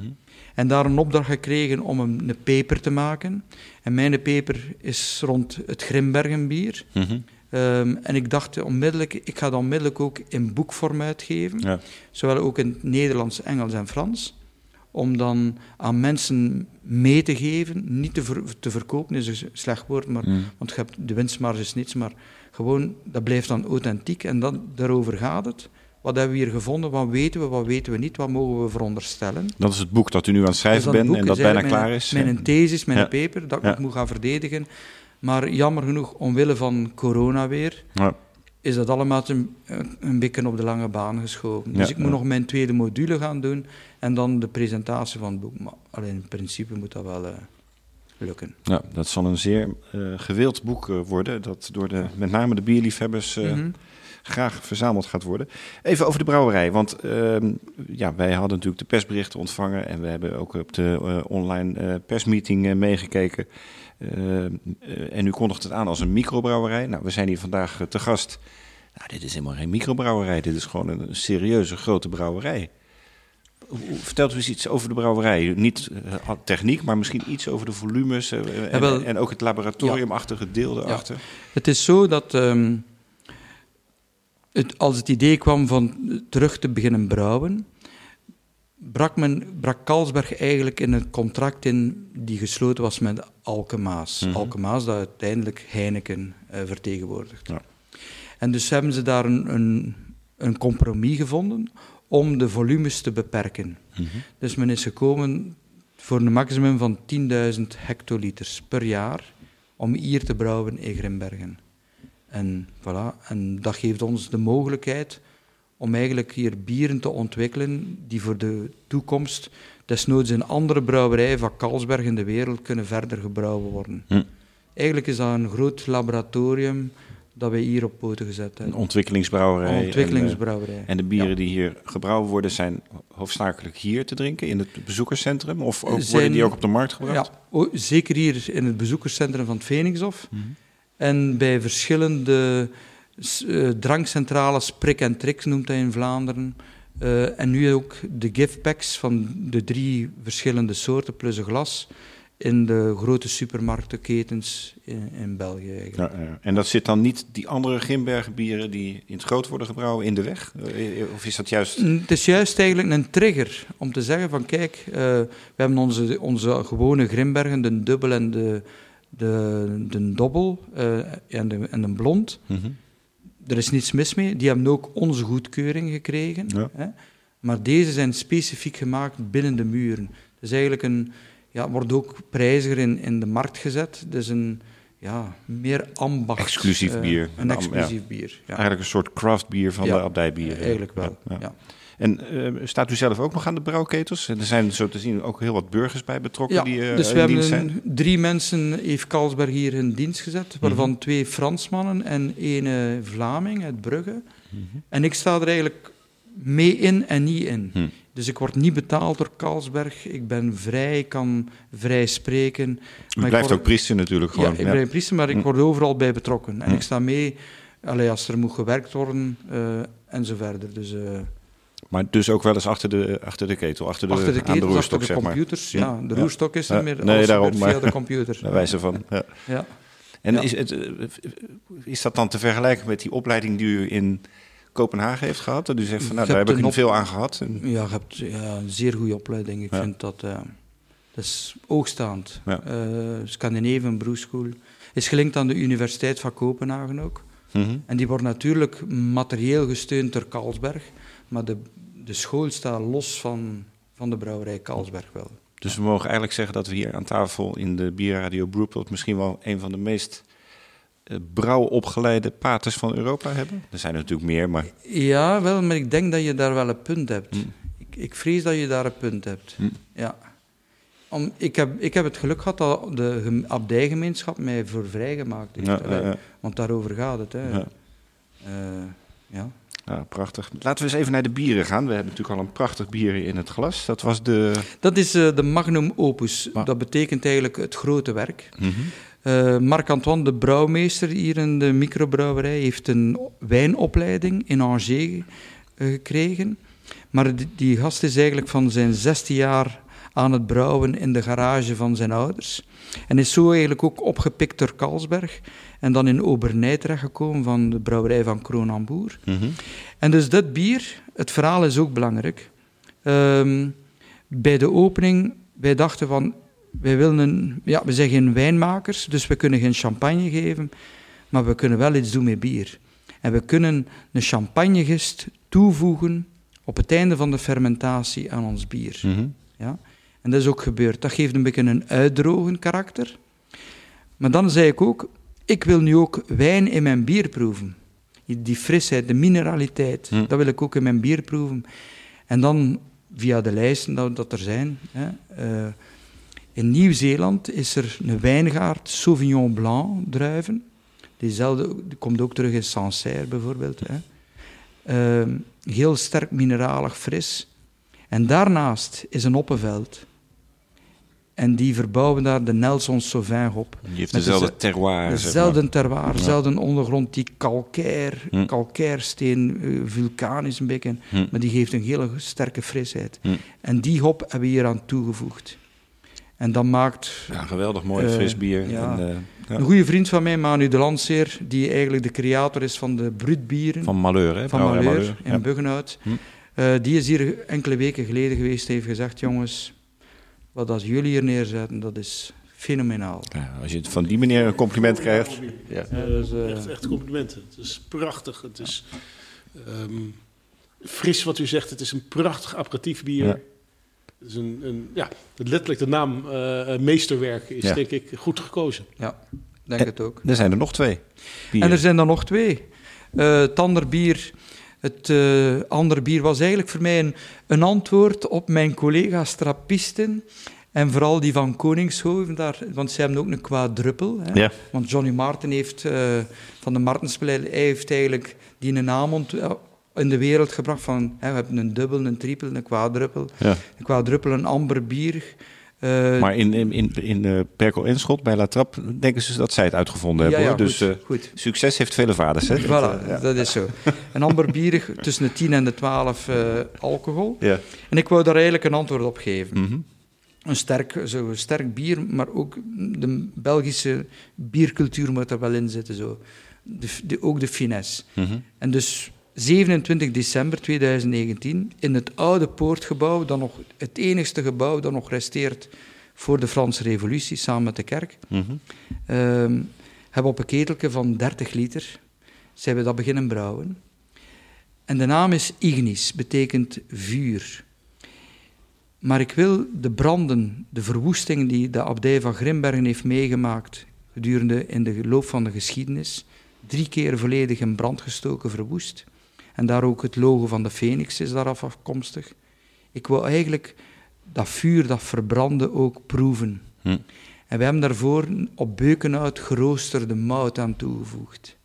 En daar een opdracht gekregen om een, een paper te maken. En mijn paper is rond het Grimbergenbier. Mhm. Ehm, en ik dacht onmiddellijk, ik ga dat onmiddellijk ook in boekvorm uitgeven. Ja. Zowel ook in het Nederlands, Engels en Frans. Om dan aan mensen mee te geven, niet te, ver- te verkopen is een slecht woord, maar, Mm. want je hebt de winstmarge is niets, maar gewoon, dat blijft dan authentiek en dat, daarover gaat het. Wat hebben we hier gevonden, wat weten we, wat weten we niet, wat mogen we veronderstellen. Dat is het boek dat u nu aan het schrijven Dus bent boek en dat bijna klaar is. Mijn, thesis, mijn Ja. paper, dat ik nog moet gaan verdedigen. Maar jammer genoeg, omwille van corona weer, Ja. is dat allemaal een, een beetje op de lange baan geschoven. Dus ik moet nog mijn tweede module gaan doen en dan de presentatie van het boek. Maar alleen in principe moet dat wel eh, lukken. Ja, dat zal een zeer eh, gewild boek eh, worden, dat door de, met name de bierliefhebbers Mhm. Graag verzameld gaat worden. Even over de brouwerij, want ehm, ja, wij hadden natuurlijk de persberichten ontvangen en we hebben ook op de eh, online eh, persmeeting eh, meegekeken. Eh, eh, en u kondigt het aan als een microbrouwerij. Nou, we zijn hier vandaag te gast. Nou, dit is helemaal geen microbrouwerij, dit is gewoon een, serieuze grote brouwerij. Vertelt u eens iets over de brouwerij. Niet techniek, maar misschien iets over de volumes en, wel- en ook het laboratoriumachtige deel erachter. Het is zo dat ehm, het, als het idee kwam van terug te beginnen brouwen, brak, men, brak Carlsberg eigenlijk in een contract in die gesloten was met Alkemaas. Mhm. Alkemaas dat uiteindelijk Heineken eh, vertegenwoordigt. Ja. En dus hebben ze daar een, een, een compromis gevonden om de volumes te beperken. Mhm. Dus men is gekomen voor een maximum van 10.000 hectoliters per jaar om hier te brouwen in Grimbergen. En, voilà. en dat geeft ons de mogelijkheid om eigenlijk hier bieren te ontwikkelen die voor de toekomst desnoods in andere brouwerijen van Carlsberg in de wereld kunnen verder gebrouwen worden. Hm. Eigenlijk is dat een groot laboratorium dat wij hier op poten gezet Een hebben. ontwikkelingsbrouwerij. Een ontwikkelingsbrouwerij. En, eh, en de bieren die hier gebrouwen worden zijn hoofdzakelijk hier te drinken in het bezoekerscentrum? Of ook, worden die ook op de markt gebracht? Ja, zeker hier in het bezoekerscentrum van het Phoenixhof. Mhm. En bij verschillende eh, drankcentrales, prik en tricks noemt hij in Vlaanderen. Eh, en nu ook de giftpacks van de drie verschillende soorten plus een glas in de grote supermarktenketens in, in België. Eigenlijk. Ja, ja. En dat zit dan niet die andere Grimbergen bieren die in het groot worden gebrouwen in de weg? Eh, Of is dat juist... Mm, Het is juist eigenlijk een trigger om te zeggen van kijk, we hebben onze, onze gewone Grimbergen, de dubbel en de, de, de dobbel eh, en, de, en de blond. Mhm. Er is niets mis mee, die hebben ook onze goedkeuring gekregen. Ja. Hè? Maar deze zijn specifiek gemaakt binnen de muren. Het is eigenlijk een, ja, wordt ook prijziger in, in de markt gezet. Dus een ja, meer ambacht. Exclusief eh, bier. Een exclusief bier. Ja. Eigenlijk een soort craft bier van de abdijbieren. Eigenlijk wel. Ja. En eh, staat u zelf ook nog aan de brouwketels? En er zijn zo te zien ook heel wat burgers bij betrokken Ja, die eh, dus in we hebben een- drie mensen heeft Carlsberg hier in dienst gezet, waarvan twee Fransmannen en één Vlaming uit Brugge. En ik sta er eigenlijk mee in en niet in. Hm. Dus ik word niet betaald door Carlsberg. Ik ben vrij, ik kan vrij spreken. U Maar blijft word- ook priester natuurlijk gewoon. Ja, ik ben priester, maar ik word overal bij betrokken. En ik sta mee allee, als er moet gewerkt worden eh, en zo verder. Dus, Maar dus ook wel eens achter de, achter de ketel, achter de, achter de aan de roerstok, achter de zeg maar. computers. Ja, de roerstok is niet meer Nee, alles daarom, via de computer. Bij wijze van. Ja. Ja. En is, het, eh, is dat dan te vergelijken met die opleiding die u in Kopenhagen heeft gehad? Dat u zegt van nou, daar heb ik er op- veel aan gehad. En, Ja, je hebt ja, een zeer goede opleiding. Ik Ja. vind dat, eh, dat is oogstaand. Ja. Eh, Scandinavian Brew School is gelinkt aan de Universiteit van Kopenhagen ook. Mhm. En die wordt natuurlijk materieel gesteund door Carlsberg, maar de, de school staat los van, van de brouwerij Carlsberg wel. Dus we mogen eigenlijk zeggen dat we hier aan tafel in de Bierradio Brewpot misschien wel een van de meest eh, brouwopgeleide paters van Europa hebben. Er zijn er natuurlijk meer, maar Ja, wel, maar ik denk dat je daar wel een punt hebt. Hm. Ik, ik vrees dat je daar een punt hebt. Hm. Ja. Om, ik, heb, ik heb het geluk gehad dat de gem- abdijgemeenschap mij voor vrijgemaakt heeft. Ja, Allee, ja, ja. Want daarover gaat het. Hè. Ja. Eh, ja. Ja, prachtig. Laten we eens even naar de bieren gaan. We hebben natuurlijk al een prachtig bier in het glas. Dat was de... Dat is eh, de magnum opus. Ma- Dat betekent eigenlijk het grote werk. Eh, Marc-Antoine, de brouwmeester hier in de microbrouwerij, heeft een wijnopleiding in Angers eh, gekregen. Maar die, die gast is eigenlijk van zijn 16 jaar aan het brouwen in de garage van zijn ouders. En is zo eigenlijk ook opgepikt door Carlsberg. En dan in Obernij terechtgekomen van de brouwerij van Kroon aan Boer. Mhm. En dus dat bier, het verhaal is ook belangrijk. Ehm, bij de opening, wij dachten van, wij willen een, ja, we zijn geen wijnmakers, dus we kunnen geen champagne geven, maar we kunnen wel iets doen met bier. En we kunnen een champagnegist toevoegen op het einde van de fermentatie aan ons bier. Mhm. Ja? En dat is ook gebeurd. Dat geeft een beetje een uitdrogen karakter. Maar dan zei ik ook, ik wil nu ook wijn in mijn bier proeven. Die frisheid, de mineraliteit, Hm. dat wil ik ook in mijn bier proeven. En dan via de lijsten dat, dat er zijn. Hè, eh, in Nieuw-Zeeland is er een wijngaard, Sauvignon Blanc druiven. Diezelfde die komt ook terug in Sancerre bijvoorbeeld. Hè. Ehm, heel sterk mineralig fris. En daarnaast is een oppenveld. En die verbouwen daar de Nelson Sauvin op. Die heeft Met dezelfde deze- terroir. zeg Dezelfde maar. terroir, Ja. dezelfde ondergrond, die calcair, Hm. calcairsteen, eh, vulkanisch een beetje, Hm. maar die geeft een hele sterke frisheid. Hm. En die hop hebben we hier aan toegevoegd. En dat maakt... Ja, geweldig mooi Eh, fris bier. ja. En, eh, ja. Een goede vriend van mij, Manu de Landseer, die eigenlijk de creator is van de Brutbieren Van Malheur, hè? van Malheur in. Buggenhout. Hm. Die is hier enkele weken geleden geweest en heeft gezegd, jongens, wat als jullie hier neerzetten, dat is fenomenaal. Ja, als je het van die meneer een compliment krijgt. Ja. Ja, dus, eh, echt, echt complimenten. Het is prachtig. Het is ehm, fris wat u zegt. Het is een prachtig aperitief bier. Ja. Het is een, een, ja, letterlijk de naam eh, eh, meesterwerk is Ja. denk ik goed gekozen. ja. denk En- het ook. Er zijn er nog twee. En er zijn er nog twee. Eh het andere bier, het eh, andere bier was eigenlijk voor mij een, een antwoord op mijn collega's trappisten. En vooral die van Koningshoven, daar, want zij hebben ook een. Hè. Ja. Want Johnny Martin heeft eh, van de Martenspel, hij heeft eigenlijk die een naam ont- eh, in de wereld gebracht van, hè, we hebben een dubbel, een triple, een quadruppel. Ja. Een quadruppel, een amber bier. Eh, Maar in, in, in, in eh, Perkel en Schot bij La Trappe denken ze dat zij het uitgevonden hebben. ja, ja, hoor. Dus goed, eh, goed. succes heeft vele vaders. Hè? Voilà, Dat, ja. dat is zo. Een amber bier tussen de 10 en de 12 eh, alcohol. Ja. En ik wou daar eigenlijk een antwoord op geven. Mhm. Een sterk, zo een sterk bier, maar ook de Belgische biercultuur moet er wel in zitten. Zo. De, de- ook de finesse. Mhm. En dus 27 december 2019 in het oude poortgebouw, dat nog, het enigste gebouw dat nog resteert voor de Franse revolutie, samen met de kerk, Mhm. ehm, hebben we op een keteltje van 30 liter zijn we dat beginnen brouwen. En de naam is Ignis, betekent vuur. Maar ik wil de branden, de verwoesting die de abdij van Grimbergen heeft meegemaakt gedurende in de loop van de geschiedenis, drie keer volledig in brand gestoken, verwoest. En daar ook het logo van de Phoenix is daaraf afkomstig. Ik wil eigenlijk dat vuur, dat verbranden ook proeven. Hm. En we hebben daarvoor op beukenhout geroosterde mout aan toegevoegd.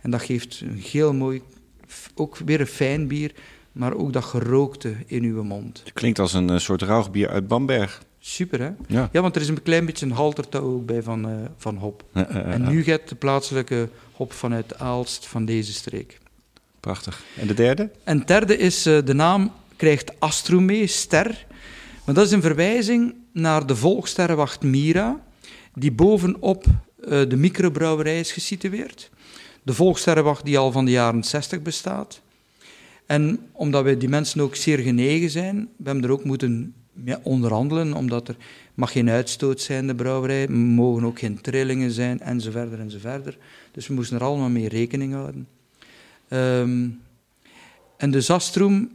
En dat geeft een heel mooi, ook weer een fijn bier, maar ook dat gerookte in uw mond. Het klinkt als een eh, soort rauwbier uit Bamberg. Super, hè? Ja. Ja, want er is een klein beetje een haltertouw ook bij van, eh, van hop. En nu gaat de plaatselijke hop vanuit Aalst van deze streek. Prachtig. En de derde? En het derde is, eh, de naam krijgt Astro mee, ster. Maar dat is een verwijzing naar de volksterrenwacht Mira, die bovenop eh, de microbrouwerij is gesitueerd. De volksterrenwacht die al van de jaren 60 bestaat. En omdat wij die mensen ook zeer genegen zijn, we hebben er ook moeten ja, onderhandelen, omdat er mag geen uitstoot zijn in de brouwerij, mogen ook geen trillingen zijn, en zo verder en zo verder. Dus we moesten er allemaal mee rekening houden. Ehm, en de Zastrum,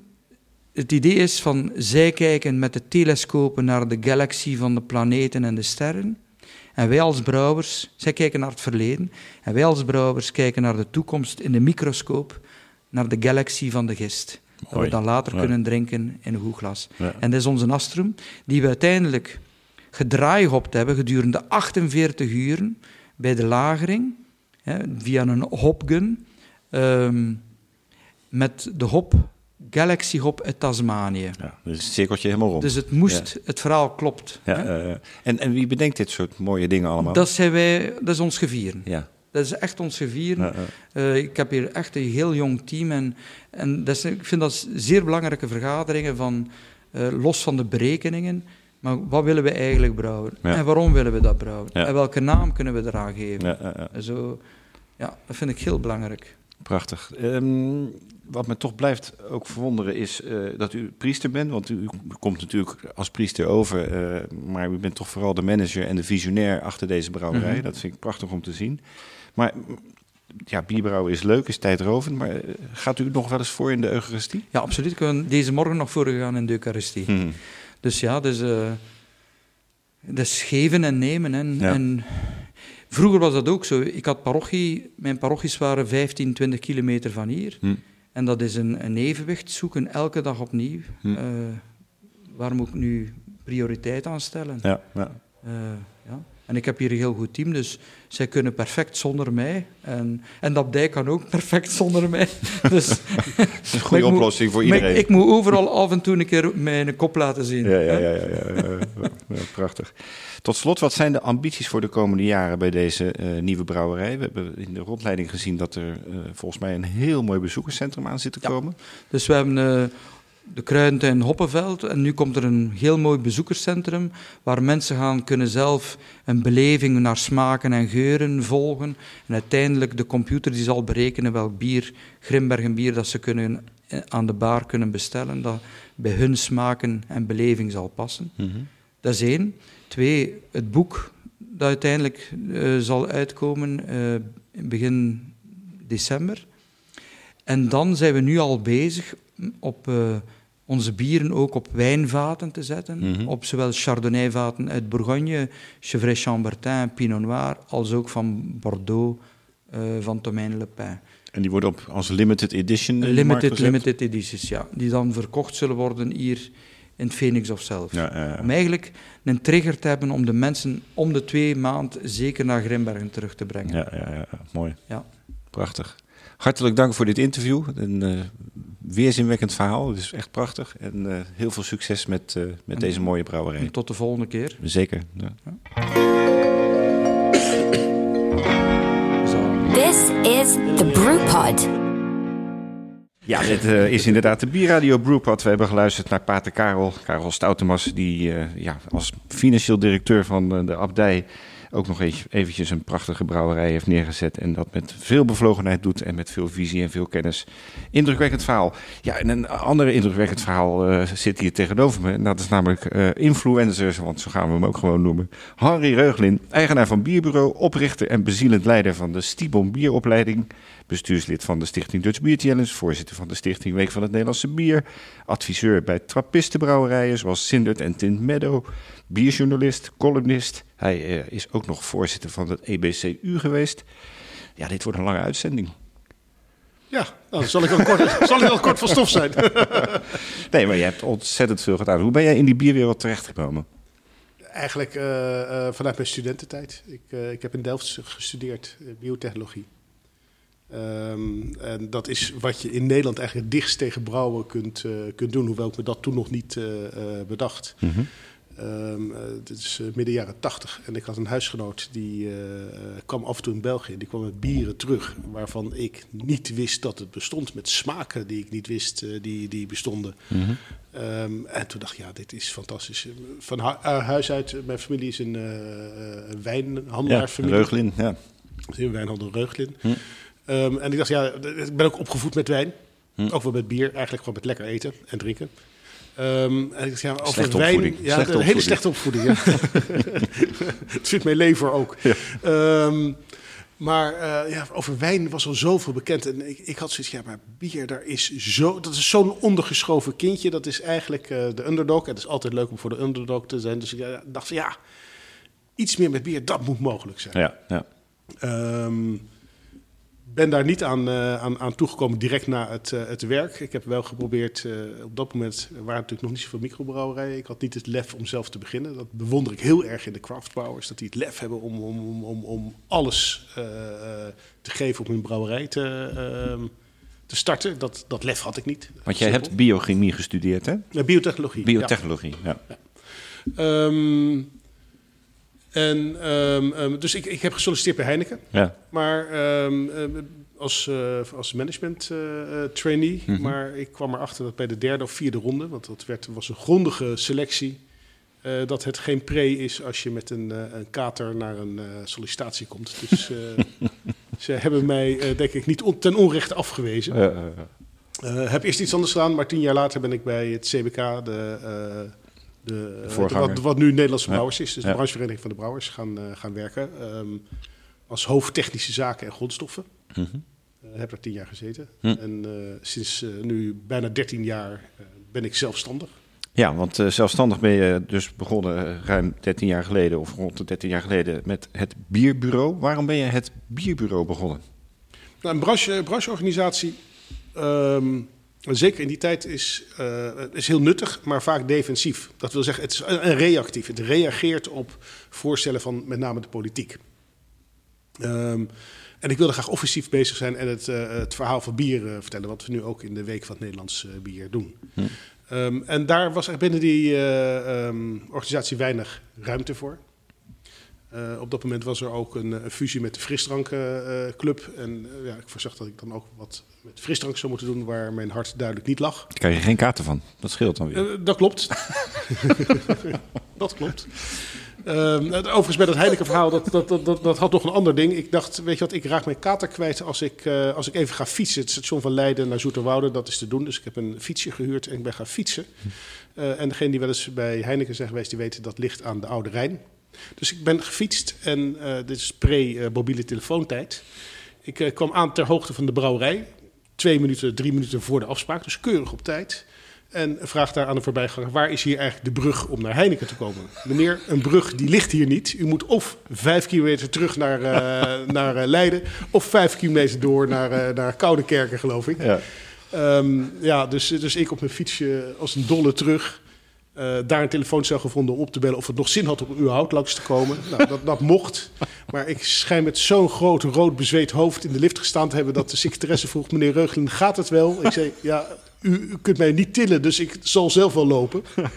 het idee is van zij kijken met de telescopen naar de galaxie van de planeten en de sterren. En wij als brouwers, zij kijken naar het verleden. En wij als brouwers kijken naar de toekomst in de microscoop, naar de galaxie van de gist. Dat Mooi. we dan later Ja. kunnen drinken in een goed glas. Ja. En dat is onze Astrum, die we uiteindelijk gedraaihopt hebben gedurende 48 uren bij de lagering, hè, via een hopgun, ehm, met de hop Galaxy Hop uit Tasmanië. Ja, dus het cirkeltje helemaal rond. Dus het moest, het verhaal klopt. ja, hè. eh, en, en wie bedenkt dit soort mooie dingen allemaal? dat, zijn wij, dat is ons gevieren. Ja. Dat is echt ons gevieren. Eh, ik heb hier echt een heel jong team. En, en dat is, ik vind dat zeer belangrijke vergaderingen, van, eh, los van de berekeningen. Maar wat willen we eigenlijk brouwen? Ja. En waarom willen we dat brouwen? Ja. En welke naam kunnen we eraan geven? Ja. Zo, ja, dat vind ik heel belangrijk. Prachtig. Ehm, wat me toch blijft ook verwonderen is eh, dat u priester bent. Want u komt natuurlijk als priester over. eh, maar u bent toch vooral de manager en de visionair achter deze brouwerij. Mhm. Dat vind ik prachtig om te zien. Maar ja, bierbrouwen is leuk, is tijdrovend. Maar eh, gaat u nog wel eens voor in de Eucharistie? Ja, absoluut. Ik ben deze morgen nog voorgegaan in de Eucharistie. Hm. Dus ja, dus, geven en nemen. En, Ja. en vroeger was dat ook zo. Ik had parochie, mijn parochies waren 15, 20 kilometer van hier. Hm. En dat is een, een evenwicht zoeken, elke dag opnieuw. Hm. Eh, waar moet ik nu prioriteit aan stellen? Ja, ja. Eh, ja. En ik heb hier een heel goed team, dus zij kunnen perfect zonder mij. En, en dat abdij kan ook perfect zonder mij. Dus, Dat is een Maar goede moet- oplossing voor iedereen. Ik, moet overal af en toe een keer mijn kop laten zien. Ja, ja, hè. ja, ja, ja, ja, ja, ja, prachtig. Tot slot, wat zijn de ambities voor de komende jaren bij deze eh, nieuwe brouwerij? We hebben in de rondleiding gezien dat er eh, volgens mij een heel mooi bezoekerscentrum aan zit te Ja. komen. Dus we hebben eh, de Kruidentuin Hoppenveld en nu komt er een heel mooi bezoekerscentrum waar mensen gaan kunnen zelf een beleving naar smaken en geuren volgen. En uiteindelijk de computer die zal berekenen welk bier, Grimbergen bier, dat ze kunnen, aan de bar kunnen bestellen, dat bij hun smaken en beleving zal passen. Dat is één. Twee, het boek dat uiteindelijk eh, zal uitkomen eh, in begin december. En dan zijn we nu al bezig op, eh, onze bieren ook op wijnvaten te zetten. Op zowel Chardonnay-vaten uit Bourgogne, Chevrey-Chambertin, Pinot Noir, als ook van Bordeaux, van Domaine Le Pin. En die worden op als limited edition Limited, limited edities, ja. Die dan verkocht zullen worden hier in Phoenix of zelf. Ja, ja, ja. Om eigenlijk een trigger te hebben om de mensen om de twee maanden zeker naar Grimbergen terug te brengen. Ja, ja, ja, mooi. Ja. Prachtig. Hartelijk dank voor dit interview. Een eh, weerzinwekkend verhaal. Het is echt prachtig. En eh, heel veel succes met, eh, met deze mooie brouwerij. En tot de volgende keer. Zeker. This is the Brewpod. Ja, dit eh, is inderdaad de Bierradio Brewpad. We hebben geluisterd naar Pater Karel, Karel Stoutemas, die eh, ja, als financieel directeur van eh, de abdij ook nog eens eventjes een prachtige brouwerij heeft neergezet. En dat met veel bevlogenheid doet en met veel visie en veel kennis. Indrukwekkend verhaal. Ja, en een ander indrukwekkend verhaal zit hier tegenover me. En dat is namelijk influencers, want zo gaan we hem ook gewoon noemen. Henry Reuglin, eigenaar van Bierbureau, oprichter en bezielend leider van de Stibon Bieropleiding. Bestuurslid van de Stichting Dutch Beer Challenge, voorzitter van de Stichting Week van het Nederlandse Bier, adviseur bij trappistenbrouwerijen zoals Sindert en Tint Meadow, bierjournalist, columnist. Hij eh, is ook nog voorzitter van het EBCU geweest. Ja, dit wordt een lange uitzending. Ja, nou, dan zal ik wel kort, zal ik wel kort van stof zijn. Nee, maar je hebt ontzettend veel gedaan. Hoe ben jij in die bierwereld terechtgekomen? Eigenlijk eh, eh, vanuit mijn studententijd. Ik, ik heb in Delft gestudeerd, biotechnologie. Ehm, en dat is wat je in Nederland eigenlijk dichtst tegen brouwen kunt, eh, kunt doen, hoewel ik me dat toen nog niet eh, eh, bedacht. Dit is midden jaren tachtig en ik had een huisgenoot die kwam af en toe in België. Die kwam met bieren terug waarvan ik niet wist dat het bestond. Met smaken die ik niet wist die, die bestonden. Ehm, en toen dacht ik, ja, dit is fantastisch. Van hu- huis uit, mijn familie is een uh, Ja, wijnhandelaarfamilie. Reuglin, ja. Wijnhandel Reuglin. Ehm, en ik dacht, ja, ik ben ook opgevoed met wijn. Ook wel met bier, eigenlijk gewoon met lekker eten en drinken. Ehm, en ik dacht, ja, over Slechte wijn... opvoeding. Ja, Slechte een hele slechte opvoeding. Ja. Het zit mijn lever ook. Ehm, maar eh, ja, over wijn was al zoveel bekend. En ik, ik had zoiets, ja, maar bier, daar is zo, dat is zo'n ondergeschoven kindje. Dat is eigenlijk eh, de underdog. En het is altijd leuk om voor de underdog te zijn. Dus ik eh, dacht, ja, iets meer met bier, dat moet mogelijk zijn. ja, ja. Ehm, ben daar niet aan, eh, aan, aan toegekomen direct na het, eh, het werk. Ik heb wel geprobeerd, eh, op dat moment waren natuurlijk nog niet zoveel microbrouwerijen. Ik had niet het lef om zelf te beginnen. Dat bewonder ik heel erg in de craftbrouwers. Dat die het lef hebben om, om, om, om, om alles te geven op hun brouwerij te, ehm, te starten. Dat, dat lef had ik niet. Want jij Simpel. hebt biochemie gestudeerd, hè? Ja, biotechnologie. ja. Biotechnologie, ja. Ehm, en, ehm, ehm, dus ik, ik heb gesolliciteerd bij Heineken. ja. Maar ehm, als, eh, als management eh, eh, trainee. Mhm. Maar ik kwam erachter dat bij de derde of vierde ronde, want dat werd, was een grondige selectie, dat het geen pre is als je met een, een kater naar een sollicitatie komt. Dus ze hebben mij, denk ik, niet on- ten onrechte afgewezen. Heb eerst iets anders gedaan, maar tien jaar later ben ik bij het CBK, de, de, eh, wat, wat nu Nederlandse. Brouwers is, dus de branchevereniging van de brouwers, gaan, eh, gaan werken. Ehm, als hoofd technische zaken en grondstoffen. mhm. Eh, heb daar tien jaar gezeten. Hm. En sinds nu bijna 13 jaar ben ik zelfstandig. Ja, want zelfstandig ben je dus begonnen ruim 13 jaar geleden, of rond de 13 jaar geleden, met het Bierbureau. Waarom ben je het Bierbureau begonnen? Nou, een branche, brancheorganisatie, ehm, zeker in die tijd, is, eh, is heel nuttig, maar vaak defensief. Dat wil zeggen, het is een, reactief. Het reageert op voorstellen van met name de politiek. Ehm, en ik wilde graag offensief bezig zijn en het, eh, het verhaal van bier eh, vertellen, wat we nu ook in de Week van het Nederlands Bier doen. Ehm, en daar was echt binnen die eh, ehm, organisatie weinig ruimte voor. Eh, op dat moment was er ook een, een fusie met de frisdrankclub. en eh, ja, ik voorzag dat ik dan ook wat met frisdrank zou moeten doen waar mijn hart duidelijk niet lag. Daar krijg je geen kaarten van. Dat scheelt dan weer. Eh, dat klopt. dat klopt. Ehm, overigens bij dat Heineken verhaal, dat, dat, dat, dat, dat had nog een ander ding. Ik dacht, weet je wat, ik raak mijn kater kwijt als ik, eh, als ik even ga fietsen. Het station van Leiden naar Zoeterwoude, dat is te doen. Dus ik heb een fietsje gehuurd en ik ben gaan fietsen. Eh, en degene die wel eens bij Heineken zijn geweest, die weten dat ligt aan de Oude Rijn. Dus ik ben gefietst en eh, dit is pre-mobiele telefoontijd. Ik eh, kwam aan ter hoogte van de brouwerij. Twee minuten, drie minuten voor de afspraak, dus keurig op tijd. En vraagt daar aan de voorbijganger, waar is hier eigenlijk de brug om naar Heineken te komen? Meneer, een brug die ligt hier niet. U moet of vijf kilometer terug naar, eh, naar Leiden... of vijf kilometer door naar, naar Koudekerken, geloof ik. Ja. Ehm, ja, dus, dus ik op mijn fietsje als een dolle terug. Eh, daar een telefooncel gevonden om op te bellen of het nog zin had om überhaupt langs te komen. nou, dat, dat mocht. Maar ik schijn met zo'n groot rood bezweet hoofd in de lift gestaan te hebben dat de secretaresse vroeg: Meneer Reugelin, gaat het wel? Ik zei: Ja, u, u kunt mij niet tillen, dus ik zal zelf wel lopen.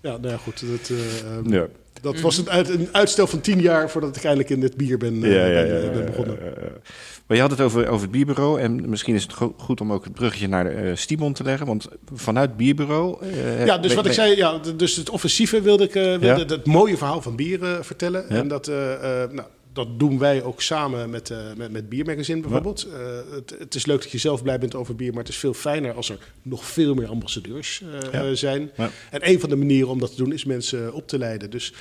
Ja, nou ja, goed. Eh, ehm, Ja. Dat was een, uit, een uitstel van tien jaar voordat ik eindelijk in het bier ben, eh, Ja, ja, ben, ja, eh, ben ja, begonnen. ja, ja. Maar je had het over, over het bierbureau. En misschien is het go- goed om ook het bruggetje naar eh Stimon te leggen. Want vanuit het bierbureau... eh, Ja, dus wat ik zei, ja, dus het offensieve wilde ik, eh, wilde het, mooie verhaal van bier eh, vertellen. En dat, eh, eh, nou, dat doen wij ook samen met, eh met, met Biermagazine bijvoorbeeld. Eh, het, het is leuk dat je zelf blij bent over bier, maar het is veel fijner als er nog veel meer ambassadeurs eh, Ja. zijn. Ja. En een van de manieren om dat te doen is mensen op te leiden. Dus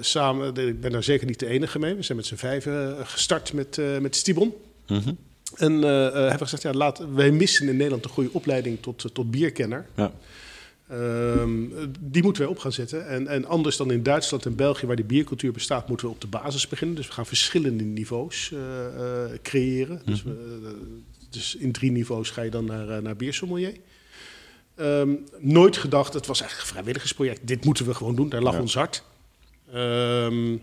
samen, ik ben daar zeker niet de enige mee. We zijn met z'n vijven gestart met, met Stibon. Mhm. En eh, eh, hebben gezegd, ja, laat, wij missen in Nederland een goede opleiding tot, tot bierkenner. Ja. Ehm, die moeten wij op gaan zetten. En, en anders dan in Duitsland en België, waar die biercultuur bestaat, moeten we op de basis beginnen. Dus we gaan verschillende niveaus eh, eh, creëren. Dus, we, eh, dus in drie niveaus ga je dan naar, naar biersommelier. Ehm, nooit gedacht, het was eigenlijk een vrijwilligersproject. Dit moeten we gewoon doen, daar lag Ja. ons hart. Ehm,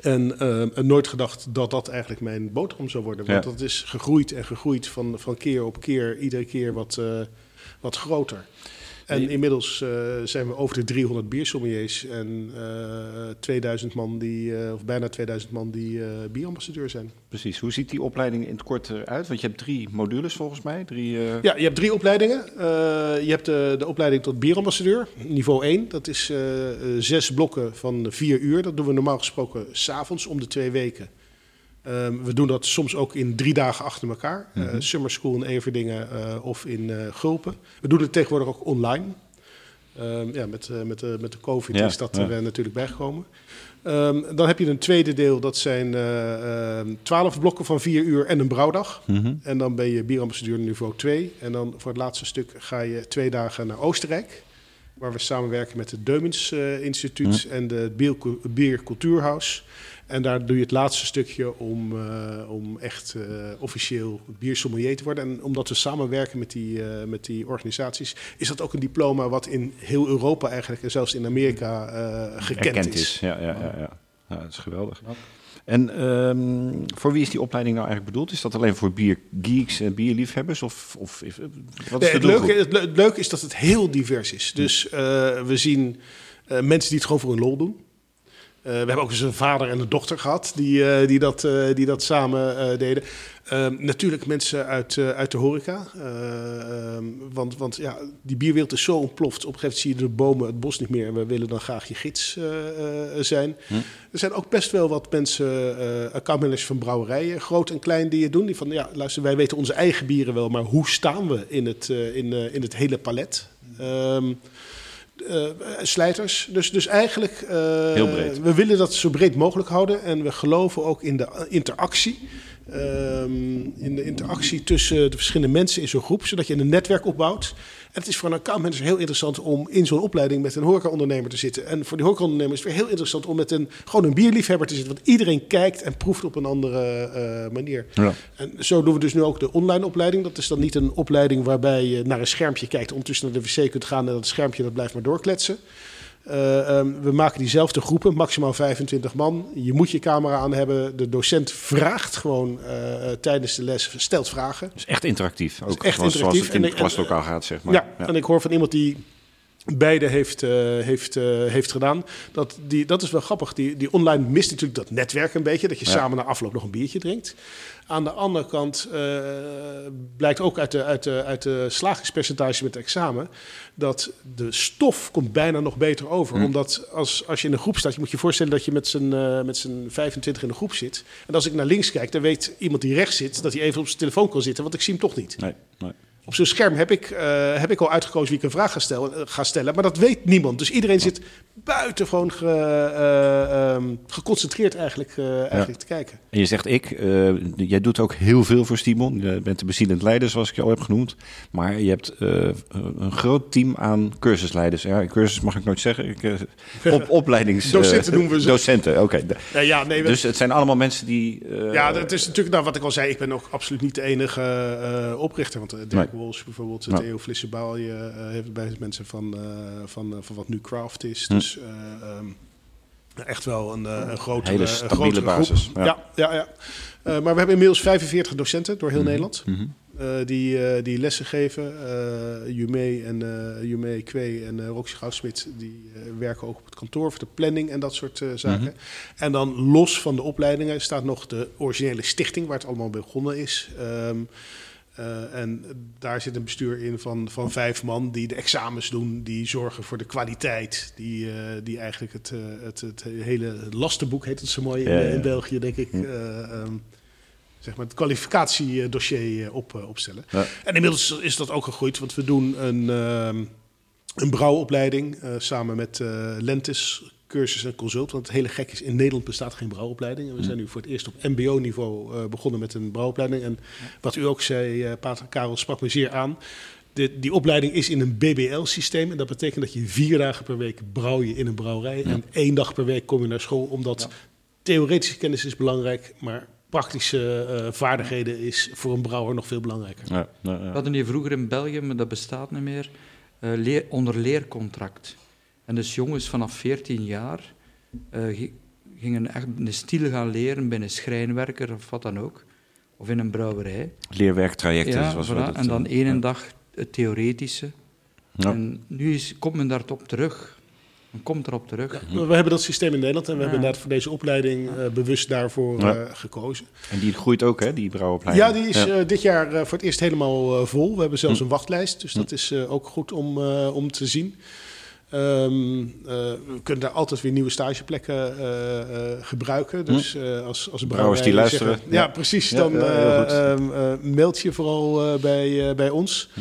en, en nooit gedacht dat dat eigenlijk mijn boterham zou worden. Want Ja. dat is gegroeid en gegroeid van, van keer op keer, iedere keer wat, wat groter. En inmiddels eh, zijn we over de 300 biersommeliers en eh 2000 man die, eh, of bijna 2000 man die eh, bierambassadeur zijn. Precies. Hoe ziet die opleiding in het kort eruit? Want je hebt drie modules volgens mij. Drie, eh, Ja, je hebt drie opleidingen. Eh, je hebt de, de opleiding tot bierambassadeur, niveau 1. Dat is eh, eh, zes blokken van vier uur. Dat doen we normaal gesproken s'avonds om de twee weken. Ehm, we doen dat soms ook in drie dagen achter elkaar. Eh, summer School in Everdingen eh, of in eh, Gulpen. We doen het tegenwoordig ook online. Ehm, ja, met, met, de met de COVID Ja, is dat ja. er natuurlijk bijgekomen. Ehm, dan heb je een tweede deel, dat zijn twaalf blokken van vier uur en een brouwdag. Mhm. En dan ben je bierambassadeur niveau 2. En dan voor het laatste stuk ga je twee dagen naar Oostenrijk. Waar we samenwerken met het Deumens Instituut en de Bier- Biercultuurhuis. En daar doe je het laatste stukje om, eh, om echt eh, officieel biersommelier te worden. En omdat we samenwerken met die, eh, met die organisaties, is dat ook een diploma wat in heel Europa eigenlijk en zelfs in Amerika eh, gekend erkend is. is. Ja, ja, ja, ja. ja, dat is geweldig. En ehm, voor wie is die opleiding nou eigenlijk bedoeld? Is dat alleen voor biergeeks en bierliefhebbers? Of, of wat is Nee, het, leuke, doelgroep? het, le- het leuke is dat het heel divers is. Dus eh, we zien eh, mensen die het gewoon voor hun lol doen. Eh, we hebben ook eens een vader en een dochter gehad die, eh, die, dat, eh, die dat samen deden. Ehm, natuurlijk mensen uit, uit de horeca. Eh, ehm, want want ja, die bierwereld is zo ontploft. Op een gegeven moment zie je de bomen het bos niet meer. En we willen dan graag je gids zijn. Er zijn ook best wel wat mensen, accountmanagers van brouwerijen, groot en klein, die het doen. Die van, ja, luister, wij weten onze eigen bieren wel, maar hoe staan we in het, in, in het hele palet? Ehm, eh, slijters. Dus, dus eigenlijk, eh, Heel breed. we willen dat zo breed mogelijk houden. En we geloven ook in de interactie. Ehm, in de interactie tussen de verschillende mensen in zo'n groep, zodat je een netwerk opbouwt. En het is voor een accountmanager heel interessant om in zo'n opleiding met een horecaondernemer te zitten. En voor die horecaondernemer is het weer heel interessant om met een, gewoon een bierliefhebber te zitten. Want iedereen kijkt en proeft op een andere eh, manier. Ja. En zo doen we dus nu ook de online opleiding. Dat is dan niet een opleiding waarbij je naar een schermpje kijkt, ondertussen naar de wc kunt gaan en dat schermpje dat blijft maar doorkletsen. Eh, ehm, we maken diezelfde groepen, maximaal 25 man. Je moet je camera aan hebben. De docent vraagt gewoon eh, eh, tijdens de les, stelt vragen. Dus echt interactief. Ook echt zoals, interactief. Zoals het in het klaslokaal gaat, zeg maar. ja, en ik hoor van iemand die beide heeft, eh, heeft, eh, heeft gedaan. Dat, die, dat is wel grappig. Die, die online mist natuurlijk dat netwerk een beetje. Dat je Ja. samen na afloop nog een biertje drinkt. Aan de andere kant eh, blijkt ook uit de, uit, de, uit de slagingspercentage met het examen... dat de stof komt bijna nog beter over. Hm. Omdat als, als je in een groep staat... je moet je voorstellen dat je met z'n met z'n 25 in een groep zit. En als ik naar links kijk, dan weet iemand die rechts zit... dat hij even op zijn telefoon kan zitten, want ik zie hem toch niet. Nee, nee. Op zo'n scherm heb ik, eh, heb ik al uitgekozen wie ik een vraag ga stellen, eh, ga stellen. Maar dat weet niemand. Dus iedereen zit buitengewoon ge, eh, ehm, geconcentreerd eigenlijk, eigenlijk te kijken. En je zegt ik, jij doet ook heel veel voor Stimon. Je bent de bezielend leider, zoals ik je al heb genoemd. Maar je hebt een groot team aan cursusleiders. Ja, cursus mag ik nooit zeggen. Ik, op, opleidings... Docenten noemen we ze. Docenten, oké. Ja, nee, we- Dus het zijn allemaal mensen die... ja, het is natuurlijk, nou, wat ik al zei, ik ben ook absoluut niet de enige oprichter. Want Dirk Nee. Walsh bijvoorbeeld, Ja. Theo Flissenbaalje eh heeft het bij mensen van, eh, van, eh, van wat nu Craft is. Hm. Dus eh, ehm, echt wel een, een grotere, Hele een grotere basis, Groep. ja. Ja, ja, ja. Maar we hebben inmiddels 45 docenten door heel Nederland. mhm. die, die lessen geven. Uh, Jume en uh, Jume Kwee en Roxy Goudsmit die werken ook op het kantoor voor de planning en dat soort zaken. Mhm. En dan los van de opleidingen staat nog de originele stichting waar het allemaal begonnen is. Um, uh, en daar zit een bestuur in van, van vijf man die de examens doen, die zorgen voor de kwaliteit, die, uh, die eigenlijk het, uh, het, het hele lastenboek heet het zo mooi in, Ja, in België, denk ik. Um, zeg maar het kwalificatiedossier op, opstellen. Ja. En inmiddels is dat ook gegroeid, want we doen een, um, een brouwopleiding samen met Lentis cursus en consult. Want het hele gek is, in Nederland bestaat geen brouwopleiding. En we zijn nu voor het eerst op mbo-niveau uh, begonnen met een brouwopleiding. En wat u ook zei, uh, Pater Karel sprak me zeer aan. De, die opleiding is in een BBL-systeem. En dat betekent dat je vier dagen per week brouw je in een brouwerij. Ja. En één dag per week kom je naar school. Omdat ja. theoretische kennis is belangrijk, maar praktische uh, vaardigheden is voor een brouwer nog veel belangrijker. Ja, ja, We hadden hier vroeger in België, maar dat bestaat niet meer, uh, leer, onder leercontract. En dus jongens vanaf 14 jaar uh, gingen echt een stil gaan leren bij een schrijnwerker of wat dan ook. Of in een brouwerij. Leerwerktrajecten, ja, zoals voilà. we dat En dan één ja. dag het theoretische. Ja. En nu is, komt men daarop terug. Men komt erop terug. Ja, we hebben dat systeem in Nederland en we ja. hebben inderdaad voor deze opleiding uh, bewust daarvoor uh, gekozen. En die groeit ook, hè, die brouwopleiding? Ja, die is uh, dit jaar voor het eerst helemaal vol. We hebben zelfs hm. een wachtlijst, dus dat is ook goed om, om te zien. Um, uh, we kunnen daar altijd weer nieuwe stageplekken uh, uh, gebruiken. Dus als, als brouwers die luisteren. Zeggen, ja. ja, precies. Dan ja, um, meld je vooral bij, bij ons. Hm.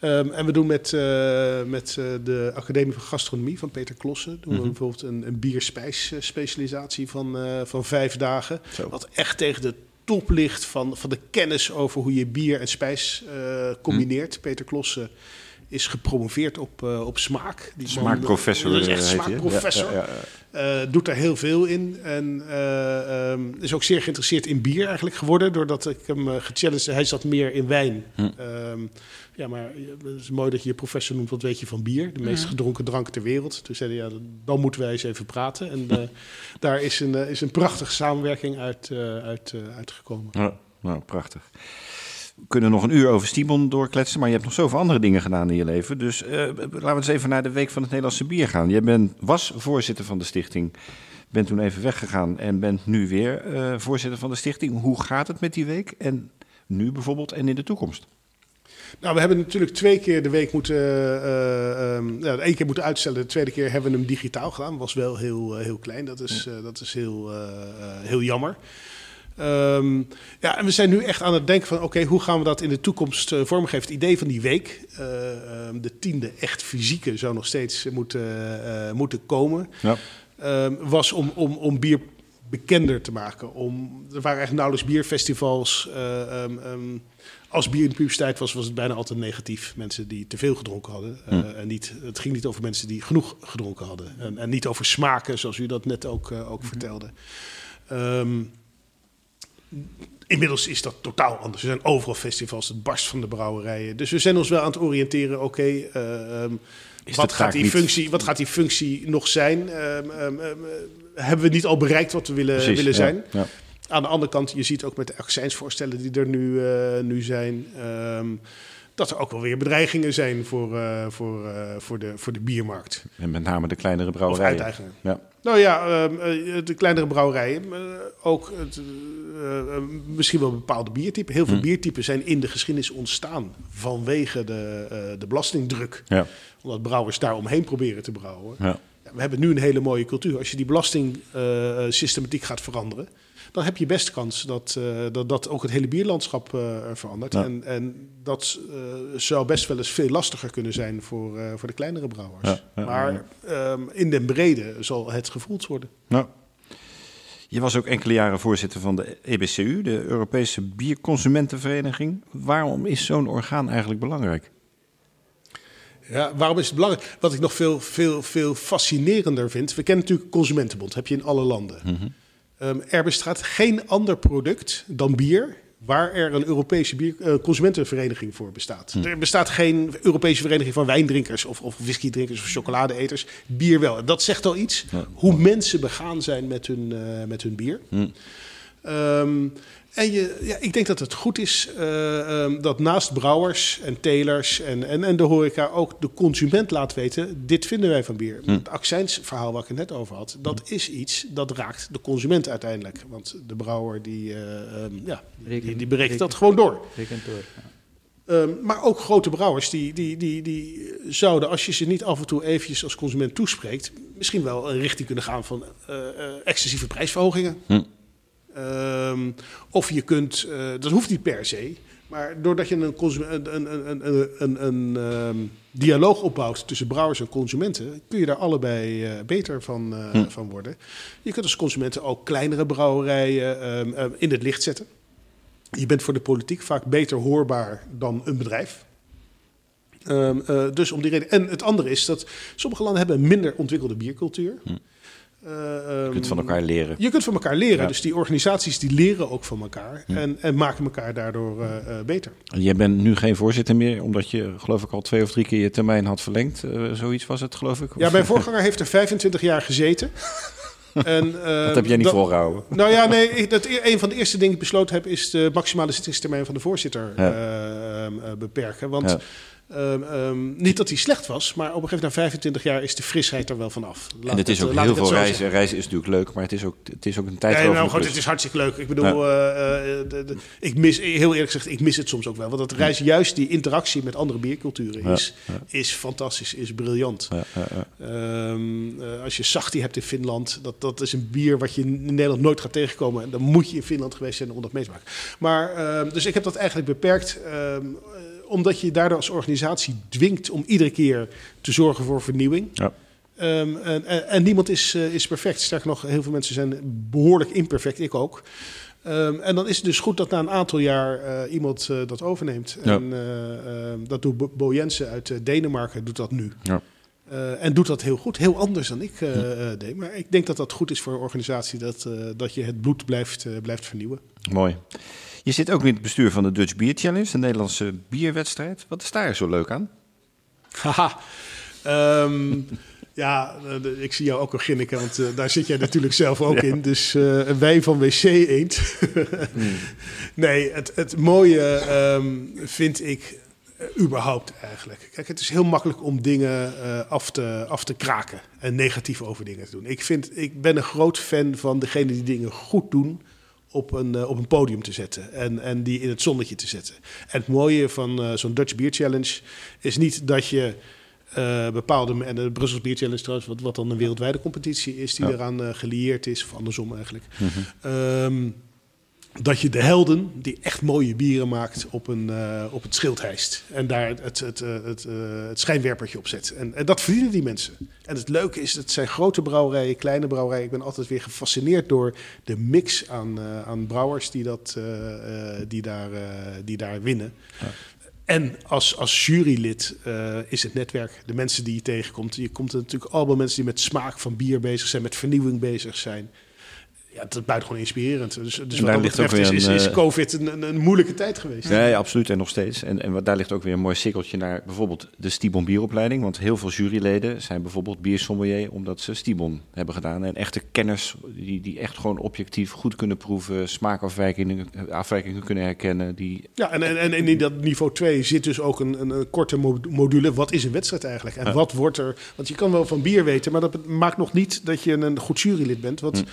Um, en we doen met, met de Academie van Gastronomie van Peter Klossen... doen we Mhm. bijvoorbeeld een, een bierspijs specialisatie van, van vijf dagen. Zo. Wat echt tegen de top ligt van, van de kennis over hoe je bier en spijs combineert. Hm. Peter Klossen is gepromoveerd op, uh, op smaak. Die smaakprofessor. Man, echt smaakprofessor. Ja, ja, ja. Doet daar heel veel in. En um, is ook zeer geïnteresseerd in bier eigenlijk geworden. Doordat ik hem gechallenged Hij zat meer in wijn. Hm. Um, ja, maar het is mooi dat je je professor noemt. Wat weet je van bier? De meest gedronken drank ter wereld. Toen zei hij, ja, dan moeten wij eens even praten. En daar is een, is een prachtige samenwerking uit, uit, uitgekomen. Ja, nou, prachtig. We kunnen nog een uur over Stimon doorkletsen, maar je hebt nog zoveel andere dingen gedaan in je leven. Dus uh, laten we eens even naar de Week van het Nederlandse Bier gaan. Jij bent, was voorzitter van de stichting, bent toen even weggegaan en bent nu weer uh, voorzitter van de stichting. Hoe gaat het met die week en nu bijvoorbeeld en in de toekomst? Nou, we hebben natuurlijk twee keer de week moeten, uh, um, ja, één keer moeten uitstellen. De tweede keer hebben we hem digitaal gedaan. Was wel heel, heel klein. Dat is, dat is heel, heel jammer. Um, ja, en we zijn nu echt aan het denken van... oké, okay, hoe gaan we dat in de toekomst uh, vormgeven? Het idee van die week, uh, um, de tiende echt fysieke... zou nog steeds moeten, uh, moeten komen. Ja. Um, was om, om, om bier bekender te maken. Om, er waren echt nauwelijks bierfestivals. Als bier in de publiciteit was, was het bijna altijd negatief. Mensen die te veel gedronken hadden. Hm. en niet, het ging niet over mensen die genoeg gedronken hadden. En, en niet over smaken, zoals u dat net ook, ook Hm. vertelde. Um, Inmiddels is dat totaal anders. Er zijn overal festivals, het barst van de brouwerijen. Dus we zijn ons wel aan het oriënteren. Oké, okay, uh, um, wat, gaat die functie, wat gaat die functie nog zijn? Um, hebben we niet al bereikt wat we willen, Precies, willen zijn? Ja, ja. Aan de andere kant, je ziet ook met de accijnsvoorstellen die er nu, uh, nu zijn... dat er ook wel weer bedreigingen zijn voor, uh, voor, uh, voor, de, voor de biermarkt. En met name de kleinere brouwerijen. Of ja. Nou ja, uh, de kleinere brouwerijen. ook het, misschien wel bepaalde biertypen. Heel veel Hm. biertypen zijn in de geschiedenis ontstaan vanwege de, de belastingdruk. Ja. Omdat brouwers daar omheen proberen te brouwen. Ja. we hebben nu een hele mooie cultuur. Als je die belastingsystematiek gaat veranderen, dan heb je best kans dat, eh, dat, dat ook het hele bierlandschap eh, verandert. Ja. En, en dat eh, zou best wel eens veel lastiger kunnen zijn voor, voor de kleinere brouwers. Ja, maar ehm, in den brede zal het gevoeld worden. Nou, je was ook enkele jaren voorzitter van de EBCU, de Europese Bierconsumentenvereniging. Waarom is zo'n orgaan eigenlijk belangrijk? Ja, waarom is het belangrijk? Wat ik nog veel, veel, veel fascinerender vind. We kennen natuurlijk Consumentenbond, heb je in alle landen. Ehm, er bestaat geen ander product dan bier waar er een Europese bier, eh, consumentenvereniging voor bestaat. Er bestaat geen Europese vereniging van wijndrinkers of, of whiskydrinkers of chocoladeeters. Bier wel. Dat zegt al iets hoe mensen begaan zijn met hun, eh, met hun bier. Ehm, en je, ja, ik denk dat het goed is eh, ehm, dat naast brouwers en telers en, en, en de horeca ook de consument laat weten: dit vinden wij van bier. Het accijnsverhaal waar ik het net over had, dat is iets dat raakt de consument uiteindelijk. Want de brouwer die, eh, ehm, ja, die, die, die berekent dat gewoon door. Rekent door. ja. Ehm, maar ook grote brouwers, die, die, die, die zouden, als je ze niet af en toe eventjes als consument toespreekt, misschien wel een richting kunnen gaan van eh, eh, excessieve prijsverhogingen. Ehm, of je kunt, eh, dat hoeft niet per se, maar doordat je een, een, een, een, een, een, een, ehm, dialoog opbouwt tussen brouwers en consumenten, kun je daar allebei eh, beter van, eh, van worden. Je kunt als consumenten ook kleinere brouwerijen ehm, in het licht zetten. Je bent voor de politiek vaak beter hoorbaar dan een bedrijf. Dus om die reden. En het andere is dat sommige landen hebben een minder ontwikkelde biercultuur. Eh, Je ehm, kunt van elkaar leren. je kunt van elkaar leren. Ja. Dus die organisaties die leren ook van elkaar. En, en maken elkaar daardoor eh, eh, beter. Jij bent nu geen voorzitter meer, omdat je geloof ik al twee of drie keer je termijn had verlengd. Zoiets was het geloof ik. Ja, mijn voorganger heeft er 25 jaar gezeten. en, Dat heb jij niet dat- volgehouden. Nou ja, nee, dat, e- een van de eerste dingen die ik besloten heb... is de maximale zittingstermijn van de voorzitter Ja. eh, ehm, eh, beperken. Want Ja. Ehm, ehm, niet dat hij slecht was... maar op een gegeven moment na 25 jaar is de frisheid er wel vanaf. Laat En het is ook eh, heel veel reizen. Reizen is natuurlijk leuk, maar het is ook, het is ook een tijd Nee, nou goed, het is hartstikke leuk. Ik bedoel, Ja. eh, eh, de- de- ik mis, heel eerlijk gezegd, ik mis het soms ook wel. Want dat reis, juist die interactie met andere bierculturen Ja, is, is fantastisch, is briljant. Ehm, eh, als je Sahti hebt in Finland, dat, dat is een bier wat je in Nederland nooit gaat tegenkomen. En dan moet je in Finland geweest zijn om dat mee te maken. Maar, dus ik heb dat eigenlijk beperkt, omdat je daardoor als organisatie dwingt om iedere keer te zorgen voor vernieuwing. Ja. Ehm, en, en, niemand is, eh, is perfect. Sterker nog, heel veel mensen zijn behoorlijk imperfect, ik ook. Ehm, en dan is het dus goed dat na een aantal jaar eh, iemand eh, dat overneemt. Ja. En eh, ehm, dat doet Bo- Jensen uit Denemarken, doet dat nu. Ja. En doet dat heel goed, heel anders dan ik deed. Maar ik denk dat dat goed is voor een organisatie, dat, dat je het bloed blijft, blijft vernieuwen. Mooi. Je zit ook in het bestuur van de Dutch Beer Challenge, de Nederlandse bierwedstrijd. Wat is daar zo leuk aan? Haha. Ehm, ja, ik zie jou ook al grinniken, want eh, daar zit jij natuurlijk zelf ook in. Dus eh, een wijn van WC Eend. nee, het, het mooie ehm, vind ik eh, überhaupt eigenlijk. Kijk, het is heel makkelijk om dingen af, te, af te kraken en negatief over dingen te doen. Ik, vind, ik ben een groot fan van degene die dingen goed doen op een, eh, op een podium te zetten en, en die in het zonnetje te zetten. En het mooie van eh, zo'n Dutch Beer Challenge is niet dat je eh, bepaalde, en de Brussels Beer Challenge trouwens, wat, wat dan een wereldwijde competitie is, die Ja. eraan gelieerd is, of andersom eigenlijk. Ehm, dat je de helden die echt mooie bieren maakt op, een, eh, op het schild hijst. En daar het, het, eh, het, eh, het schijnwerpertje op zet. En, en dat verdienen die mensen. En het leuke is, het zijn grote brouwerijen, kleine brouwerijen. Ik ben altijd weer gefascineerd door de mix aan, aan brouwers die, dat, die, daar, die daar winnen. En als, als jurylid is het netwerk, de mensen die je tegenkomt. Je komt er natuurlijk allemaal mensen die met smaak van bier bezig zijn, met vernieuwing bezig zijn. Ja, dat is buitengewoon inspirerend. Dus, dus wat daar dat ligt ook weer is, een, is eh, COVID een, een, een moeilijke tijd geweest. Ja, ja, absoluut. En nog steeds. En, en wat- daar ligt ook weer een mooi sikkeltje naar bijvoorbeeld de Stibon bieropleiding. Want heel veel juryleden zijn bijvoorbeeld biersommelier omdat ze Stibon hebben gedaan. En echte kenners die, die echt gewoon objectief goed kunnen proeven, smaakafwijkingen afwijkingen kunnen herkennen. Die, Ja, en, en, en in dat niveau 2 zit dus ook een, een, een korte mo- module. Wat is een wedstrijd eigenlijk? En wat wordt er... Want je kan wel van bier weten, maar dat maakt nog niet dat je een goed jurylid bent. Want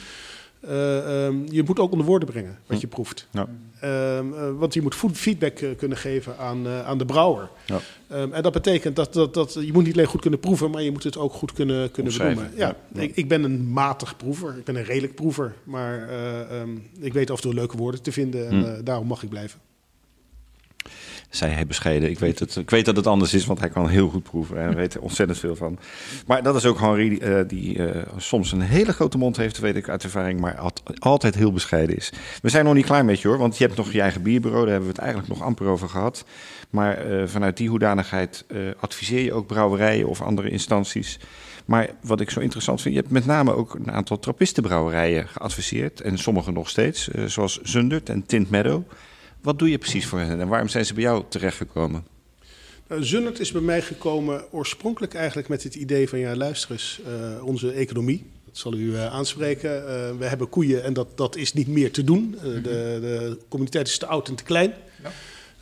eh, ehm, je moet ook onder woorden brengen wat je proeft. Ja. Ehm, eh, want je moet feedback eh, kunnen geven aan, aan de brouwer. Ja. Ehm, en dat betekent dat, dat, dat je moet niet alleen goed kunnen proeven, maar je moet het ook goed kunnen, kunnen benoemen. Ja, ja. Ik, ik ben een matig proever, ik ben een redelijk proever, maar ik weet af en toe leuke woorden te vinden en Hm. daarom mag ik blijven. Zei hij bescheiden. Ik weet, het, ik weet dat het anders is, want hij kan heel goed proeven. En weet er ontzettend veel van. Maar dat is ook Henri, eh, die eh, soms een hele grote mond heeft, weet ik uit ervaring, maar alt- altijd heel bescheiden is. We zijn nog niet klaar met je hoor, want je hebt nog je eigen bierbureau. Daar hebben we het eigenlijk nog amper over gehad. Maar eh, vanuit die hoedanigheid adviseer je ook brouwerijen of andere instanties. Maar wat ik zo interessant vind, je hebt met name ook een aantal trappistenbrouwerijen geadviseerd. En sommige nog steeds, zoals Zundert en Tint Meadow. Wat doe je precies voor hen en waarom zijn ze bij jou terechtgekomen? Nou, Zundert is bij mij gekomen oorspronkelijk eigenlijk met het idee van... ja, luister eens, eh, onze economie, dat zal u eh, aanspreken. eh, we hebben koeien en dat, dat is niet meer te doen. Eh, de, de communiteit is te oud en te klein.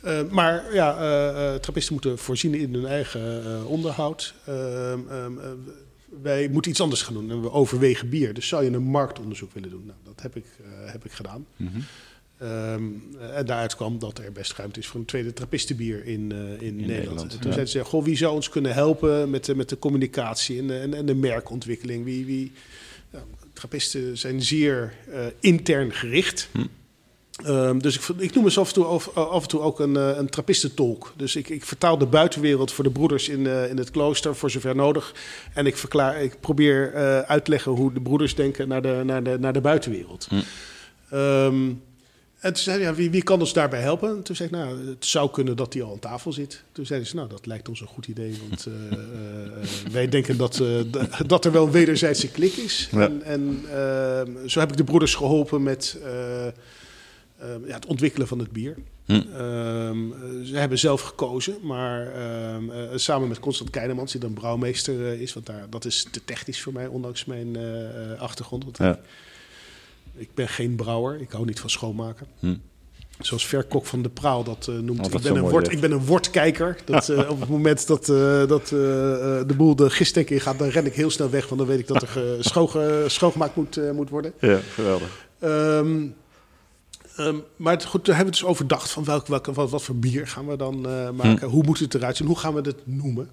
Eh, maar ja, eh, eh, trappisten moeten voorzien in hun eigen eh, onderhoud. Ehm, ehm, eh, wij moeten iets anders gaan doen en we overwegen bier. Dus zou je een marktonderzoek willen doen? Nou, dat heb ik, eh, heb ik gedaan. Ehm, en daaruit kwam dat er best ruimte is voor een tweede trappistenbier in, eh, in, Nederland. Nederland, En toen ja. zeiden ze, goh, wie zou ons kunnen helpen met de, met de communicatie en de, en, en de merkontwikkeling? Wie, wie, trappisten zijn zeer eh, intern gericht. Ehm, dus ik, ik noem mezelf af en toe, af, af en toe ook een, eh, een trappistentolk. Dus ik, ik vertaal de buitenwereld voor de broeders in, eh, in het klooster, voor zover nodig. En ik, verklaar, ik probeer eh, uit te leggen hoe de broeders denken naar de, naar de, naar de buitenwereld. Ehm, en toen zei hij, ja, wie, wie kan ons daarbij helpen? En toen zei ik, nou, het zou kunnen dat hij al aan tafel zit. Toen zeiden ze, nou, dat lijkt ons een goed idee. Want eh, eh, eh, wij denken dat, dat er wel een wederzijdse klik is. Ja. En, en ehm, zo heb ik de broeders geholpen met eh, eh, ja, het ontwikkelen van het bier. Hm. Ehm, eh, ze hebben zelf gekozen, maar ehm, samen met Constant Keinemans, die dan brouwmeester is. Want daar, dat is te technisch voor mij, ondanks mijn achtergrond. Want Ja. ik, ik ben geen brouwer, ik hou niet van schoonmaken. Hm. Zoals Verkok van de Praal dat eh, noemt. Altijd ik, ben een zegt. ik ben een wortkijker. Dat, eh, op het moment dat, eh, dat de boel de gistek in gaat, dan ren ik heel snel weg. Want dan weet ik dat er ge- schoonge- schoongemaakt moet, moet worden. Ja, geweldig. Ehm, ehm, maar het, goed, daar hebben we dus overdacht van welk, welke, wat, wat voor bier gaan we dan maken? Hoe moet het eruit zien? Hoe gaan we het noemen?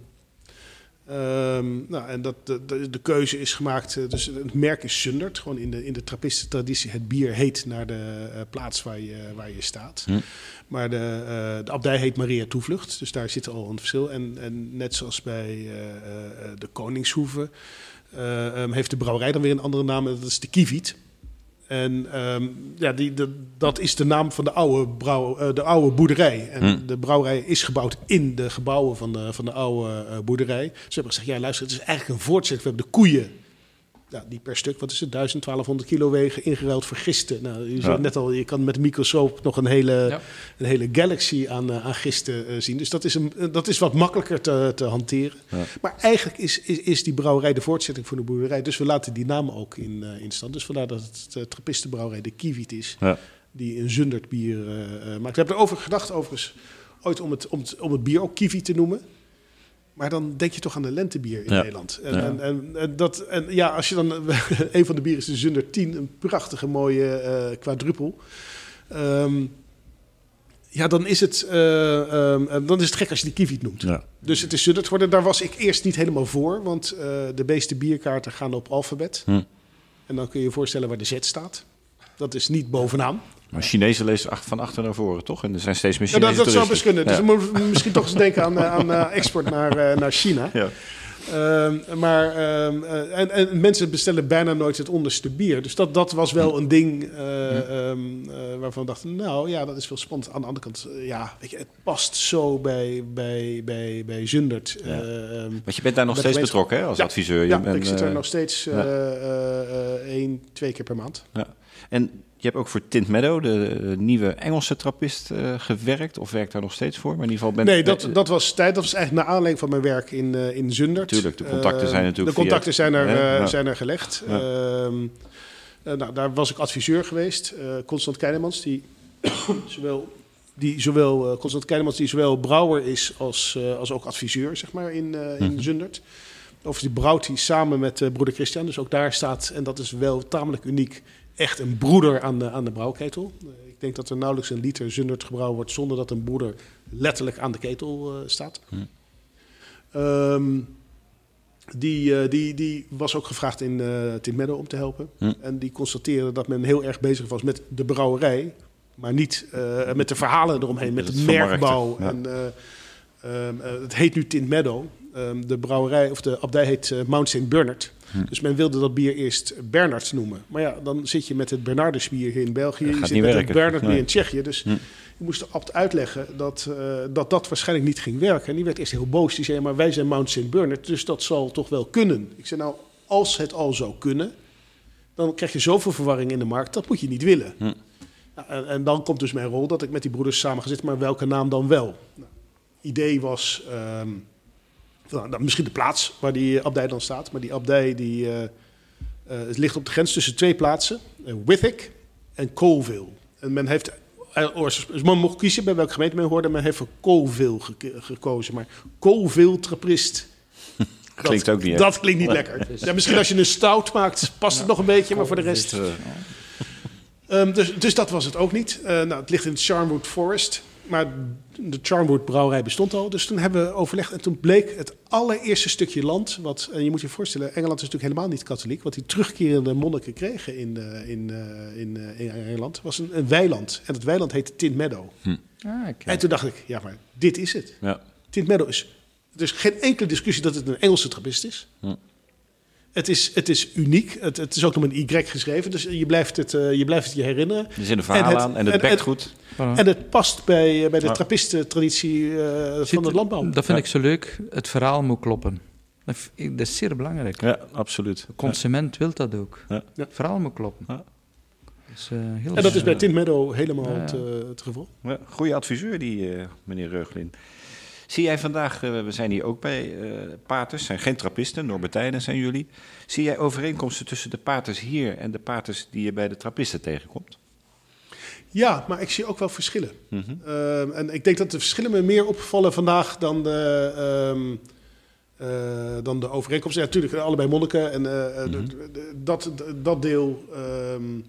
Ehm, nou, en dat, de, de, de keuze is gemaakt, eh, dus het merk is Sundert. Gewoon in de, in de trappistentraditie, het bier heet naar de eh, plaats waar je, waar je staat. Hm. Maar de, eh, de abdij heet Maria Toevlucht, dus daar zit al een verschil. En, en net zoals bij eh, eh, de Koningshoeve eh, ehm, heeft de brouwerij dan weer een andere naam, dat is de Kiviet. En ehm, ja, die, de, dat is de naam van de oude, brouw, eh, de oude boerderij. En Hmm. de brouwerij is gebouwd in de gebouwen van de, van de oude eh, boerderij. Ze hebben gezegd, ja luister, het is eigenlijk een voortzetting. We hebben de koeien, ja, die per stuk, wat is het, 1000, 1200 kilo wegen, ingeruild voor gisten. Nou, je Ja. net al, je kan met een microscoop nog een hele, Ja. een hele galaxy aan, eh, aan gisten eh, zien. Dus dat is, een, dat is wat makkelijker te, te hanteren. Ja. Maar eigenlijk is, is, is die brouwerij de voortzetting van de boerderij. Dus we laten die naam ook in, eh, in stand. Dus vandaar dat het de trappistenbrouwerij de Kiewit is. Ja. Die een Zundert bier eh, eh, maakt. We hebben erover gedacht overigens ooit om het, om, het, om het bier ook Kiewit te noemen. Maar dan denk je toch aan de lentebier in Ja. Nederland. En, Ja. en, en, en dat, en ja, als je dan... een van de bieren is de Zundert 10. Een prachtige mooie eh quadruppel. Ehm, ja, dan is, het, eh, ehm, eh, dan is het gek als je die Kiewit noemt. Ja. Dus het is Zundert geworden. Daar was ik eerst niet helemaal voor. Want eh, de meeste bierkaarten gaan op alfabet. Hm. En dan kun je je voorstellen waar de Z staat. Dat is niet bovenaan. Maar Chinezen lezen van achter naar voren, toch? En er zijn steeds meer Ja, Chinese dat, dat zou best kunnen. Dus Ja. dan moeten we misschien toch eens denken aan, eh, aan eh, export naar, eh, naar China. Ja. Ehm, maar, ehm, eh, en, en mensen bestellen bijna nooit het onderste bier. Dus dat, dat was wel een ding eh, ehm, eh, waarvan we dachten, nou ja, dat is wel spannend. Aan de andere kant, ja, weet je, het past zo bij, bij, bij, bij Zundert. Ja. Want je bent daar nog steeds betrokken hè, als Ja. adviseur. Je ja, bent, ik zit er nog steeds ja. één, twee keer per maand. Ja. En je hebt ook voor Tint Meadow, de, nieuwe Engelse trappist, eh, gewerkt. Of werkt daar nog steeds voor? Maar in ieder geval bent Nee, dat, eh, dat was tijd. Dat was eigenlijk naar aanleiding van mijn werk in, eh in Zundert. Tuurlijk, de contacten zijn natuurlijk De contacten via- zijn, er, Ja. zijn er gelegd. Ja. Ehm, eh, nou, daar was ik adviseur geweest. Constant Keinemans, die zowel, die zowel, Constant Keinemans, die zowel brouwer is als, als ook adviseur zeg maar, in, in Mhm. Zundert. Of die brouwt hij samen met broeder Christian. Dus ook daar staat, en dat is wel tamelijk uniek, echt een broeder aan de, aan de brouwketel. Eh, ik denk dat er nauwelijks een liter Zundert gebrouwen wordt zonder dat een broeder letterlijk aan de ketel eh, staat. Ehm, die, eh, die, die was ook gevraagd in eh Tint Meadow om te helpen. Hm. En die constateerde dat men heel erg bezig was met de brouwerij, maar niet met de verhalen eromheen, met het de merkbouw. ja. En, eh, ehm, eh, het heet nu Tint Meadow. Ehm, de brouwerij of de abdij heet Mount St. Bernard. Hm. Dus men wilde dat bier eerst Bernard noemen. Maar ja, dan zit je met het Bernardus bier hier in België. Je zit met werken. het Bernard bier Nee. in Tsjechië. Dus Hm. je moest de abt uitleggen dat, eh, dat dat waarschijnlijk niet ging werken. En die werd eerst heel boos. Die zei, maar wij zijn Mount St. Bernard, dus dat zal toch wel kunnen. Ik zei, nou, als het al zou kunnen, dan krijg je zoveel verwarring in de markt. Dat moet je niet willen. Hm. En, en dan komt dus mijn rol dat ik met die broeders samen ga zitten. Maar welke naam dan wel? Nou, idee was ehm, nou, misschien de plaats waar die abdij dan staat. Maar die abdij die, eh, eh, het ligt op de grens tussen twee plaatsen. eh, Withwick en Colville. En men heeft... eh, Dus men mocht kiezen bij welke gemeente men hoorde. Men heeft voor Colville gekozen. Maar Colville Trappist... Klinkt dat, ook niet? Dat klinkt niet lekker. Ja, misschien als je een stout maakt, past het nog een beetje. Maar voor de rest... Eh, Ehm, dus, dus dat was het ook niet. Eh, nou, het ligt in het Charnwood Forest. Maar de Charnwood brouwerij bestond al. Dus toen hebben we overlegd. En toen bleek het allereerste stukje land. Wat, en je moet je voorstellen, Engeland is natuurlijk helemaal niet katholiek. Wat die terugkerende monniken kregen in, eh, in, eh, in, eh, in Engeland. was een, een weiland. En het weiland heette Tint Meadow. Ah, kijk. En toen dacht ik, ja, maar dit is het. ja. Tint Meadow is. Er is geen enkele discussie dat het een Engelse trappist is. Hm. Het is, het is uniek. Het, het is ook nog een Y geschreven. Dus je blijft het, eh, je, blijft het je herinneren. Er zit een verhaal En het- aan en het bekt goed. En het past bij, eh, bij de trappistentraditie eh Ziet- van het landbouw. Dat vind Ja. ik zo leuk. Het verhaal moet kloppen. Dat is zeer belangrijk. Ja, absoluut. De consument wil dat ook. Ja. Ja. Het verhaal moet kloppen. Ja. Dat is, eh, heel En dat is bij Tint Meadow helemaal Ja. het, het geval. Ja, goede adviseur, die eh, meneer Reuglin. Zie jij vandaag, eh, we zijn hier ook bij eh paters, zijn geen trappisten, Norbertijnen zijn jullie. Zie jij overeenkomsten tussen de paters hier en de paters die je bij de trappisten tegenkomt? Ja, maar ik zie ook wel verschillen. Mhm. Ehm, en ik denk dat de verschillen me meer opvallen vandaag dan de, ehm, eh, dan de overeenkomsten. Ja, natuurlijk, allebei monniken. En de- dat, dat deel ehm,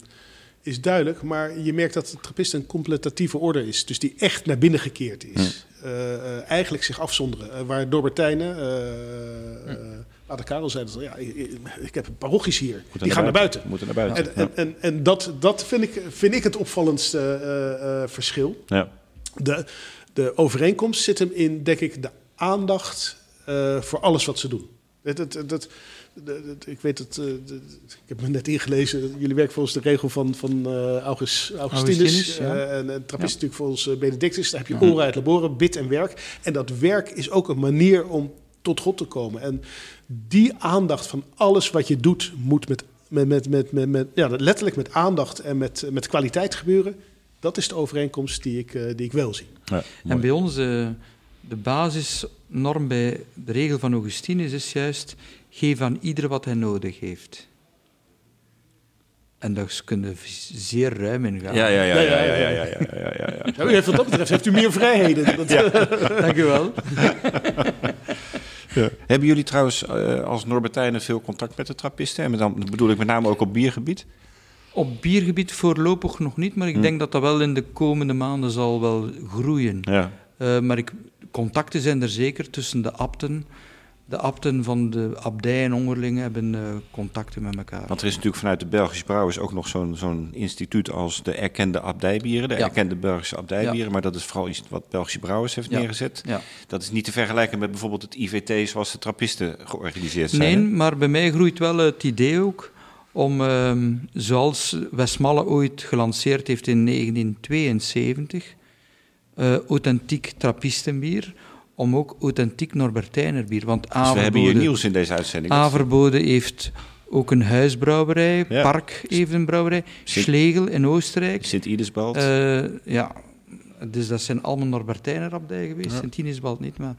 is duidelijk. Maar je merkt dat de trappist een completatieve orde is. Dus die echt naar binnen gekeerd is. Eh, eh, eigenlijk zich afzonderen. Eh, waar Dorbertijnen... eh eh, Pater Karel zei dat ja, ik, ik heb parochies hier. Moeten die gaan naar buiten. Moeten naar buiten. En, en, en, en dat, dat vind, ik, vind ik het opvallendste verschil. ja. De, de overeenkomst zit hem in, denk ik, de aandacht voor alles wat ze doen. Het, het, het- de- de- ik weet het, eh, de- ik heb me net ingelezen. Jullie werken volgens de regel van, van eh, August, Augustinus. Augustinus, ja. eh, en, en Trappist Ja. natuurlijk volgens Benedictus. Daar heb je ora et labore, bid en werk. En dat werk is ook een manier om tot God te komen. En die aandacht van alles wat je doet, moet met, met, met, met, met, met- ja, letterlijk met aandacht en met, met kwaliteit gebeuren. Dat is de overeenkomst die ik, die ik wel zie. Ja, En bij ons, de basisnorm bij de regel van Augustinus is juist: geef aan ieder wat hij nodig heeft. En daar kunnen we zeer ruim in gaan. ja, ja, ja, ja, ja, ja, ja, ja, ja, ja, ja. Ja, u heeft wat dat betreft heeft u meer vrijheden. Dat, Dank u wel. Hebben jullie trouwens eh, als Norbertijnen veel contact met de trappisten? En dan bedoel ik met name ook op biergebied? Op biergebied voorlopig nog niet, maar ik Hm. denk dat dat wel in de komende maanden zal wel groeien. Ja. Eh, maar ik, contacten zijn er zeker tussen de abten. De abten van de abdij en onderlingen hebben eh, contacten met elkaar. Want er is natuurlijk vanuit de Belgische brouwers ook nog zo'n zo'n instituut als de erkende abdijbieren. De Ja. erkende Belgische abdijbieren. Maar dat is vooral iets wat Belgische brouwers heeft Ja. neergezet. Dat is niet te vergelijken met bijvoorbeeld het IVT zoals de trappisten georganiseerd zijn. Nee, hè? maar bij mij groeit wel het idee ook om, ehm, zoals Westmalle ooit gelanceerd heeft in 1972, eh, authentiek trappistenbier, om ook authentiek Norbertijner bier. Want Dus we hebben hier nieuws in deze uitzending. Averbode heeft ook een huisbrouwerij, Ja. Park heeft een brouwerij, Sint- Schlegel in Oostenrijk. Sint-Idesbald. Eh, ja, dus dat zijn allemaal Norbertijner abdijen geweest. Ja. Sint-Inisbald niet, maar...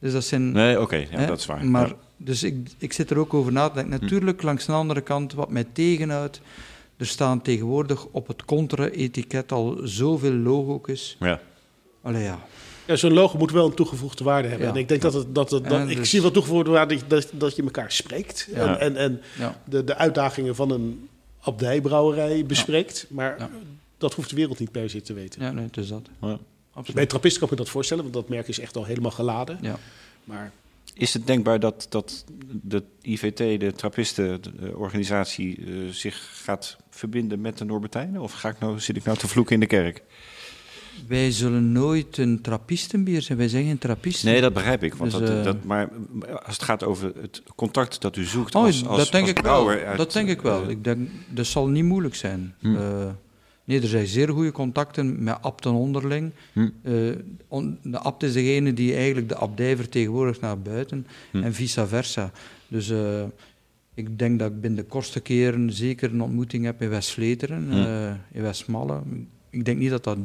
Dus dat zijn... nee, oké, ja, dat is waar. Maar. Dus ik, ik zit er ook over na te denken. Natuurlijk, langs de andere kant, wat mij tegenhoudt, er staan tegenwoordig op het contra-etiket al zoveel logo's. Ja. Allee, ja. Ja, Zo'n logo moet wel een toegevoegde waarde hebben. Ja. En ik denk dat het, dat het, dat, ik dus- zie wel toegevoegde waarde dat, dat, je elkaar spreekt. Ja. En, en, en Ja. de, de uitdagingen van een abdijbrouwerij bespreekt. Maar Ja. dat hoeft de wereld niet per se te weten. Ja, nee, het is dat. Ja. Absoluut. Bij trappisten kan ik me dat voorstellen, want dat merk is echt al helemaal geladen. Ja. Maar Is het denkbaar dat, dat de IVT, de trappistenorganisatie, eh, zich gaat verbinden met de Norbertijnen? Of ga ik nou, zit ik nou te vloeken in de kerk? Wij zullen nooit een trappistenbier zijn. Wij zijn geen trappisten. Nee, dat begrijp ik. Want Dus, dat, eh, dat, maar als het gaat over het contact dat u zoekt Oh, als, als, dat denk als ik wel. uit, dat denk ik wel. eh, ik denk, dat zal niet moeilijk zijn. Hm. Eh, nee, er zijn zeer goede contacten met abten onderling. Hm. On- de abt is degene die eigenlijk de abdij vertegenwoordigt naar buiten Hm. en vice versa. Dus ik denk dat ik binnen de kortste keren zeker een ontmoeting heb in West-Vleteren, Hm. in Westmalle. Ik denk niet dat dat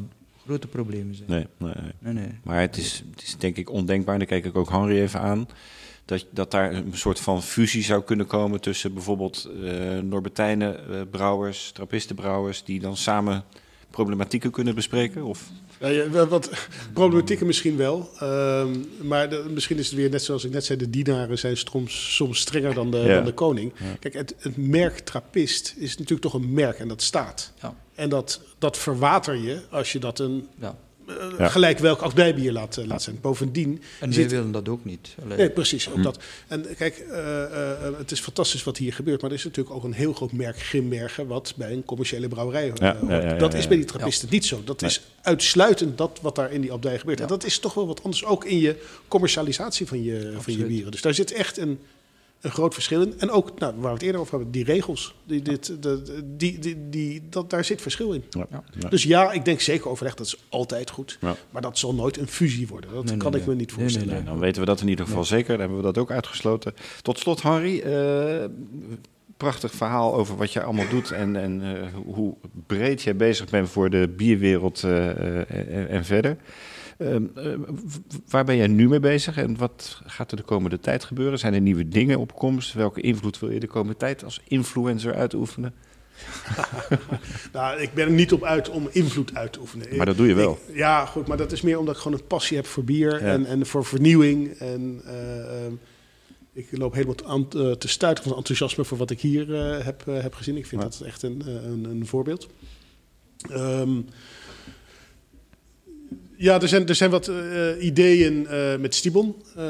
grote problemen zijn. Nee, nee, nee. Nee, nee. Maar het is, het is denk ik ondenkbaar, en daar kijk ik ook Henry even aan, dat, dat daar een soort van fusie zou kunnen komen tussen bijvoorbeeld eh Norbertijnen eh, brouwers, trappistenbrouwers, die dan samen problematieken kunnen bespreken? Of, Ja, wat problematieken misschien wel. Ehm, maar de- misschien is het weer net zoals ik net zei: de dienaren zijn soms, soms strenger dan de, Ja. dan de koning. Kijk, het, het merk trappist is natuurlijk toch een merk en dat staat. Ja. En dat, dat verwater je als je dat een Ja. eh, Ja. gelijk welk abdijbier laat, eh, laat zijn. Bovendien. En zit- wij willen dat ook niet. Nee, precies. Ook Hm. dat. En kijk, eh, het is fantastisch wat hier gebeurt. Maar er is natuurlijk ook een heel groot merk Grimbergen... wat bij een commerciële brouwerij hoort. Ja, ja, ja, ja, dat ja. is bij die trappisten niet zo. Dat is uitsluitend dat wat daar in die abdij gebeurt. En dat is toch wel wat anders ook in je commercialisatie van je, van je bieren. Dus daar zit echt een, een groot verschil in. En ook, nou, waar we het eerder over hebben, die regels. Die, dit, de, die, die, die, dat, daar zit verschil in. ja. Ja. Dus ja, ik denk zeker overleg, dat is altijd goed. Ja. Maar dat zal nooit een fusie worden. Dat Nee, nee, kan ik nee. me niet Nee, voorstellen. nee, dan weten we dat in ieder geval zeker. Dan hebben we dat ook uitgesloten. Tot slot, Henry. eh, prachtig verhaal over wat je allemaal doet en, en eh, hoe breed jij bezig bent voor de bierwereld eh, eh, en, en verder. Ehm, eh, waar ben jij nu mee bezig en wat gaat er de komende tijd gebeuren? Zijn er nieuwe dingen op komst? Welke invloed wil je de komende tijd als influencer uitoefenen? Nou, ik ben er niet op uit om invloed uit te oefenen. Maar dat doe je wel. Ik- ja, goed, maar dat is meer omdat ik gewoon een passie heb voor bier Ja. en, en voor vernieuwing. En eh, ehm, ik loop helemaal te, aan- eh, te stuiten van enthousiasme voor wat ik hier heb, heb gezien. Ik vind Ja. dat echt een, een, een voorbeeld. Ehm, ja, er zijn, er zijn wat eh, ideeën eh, met Stibon, eh,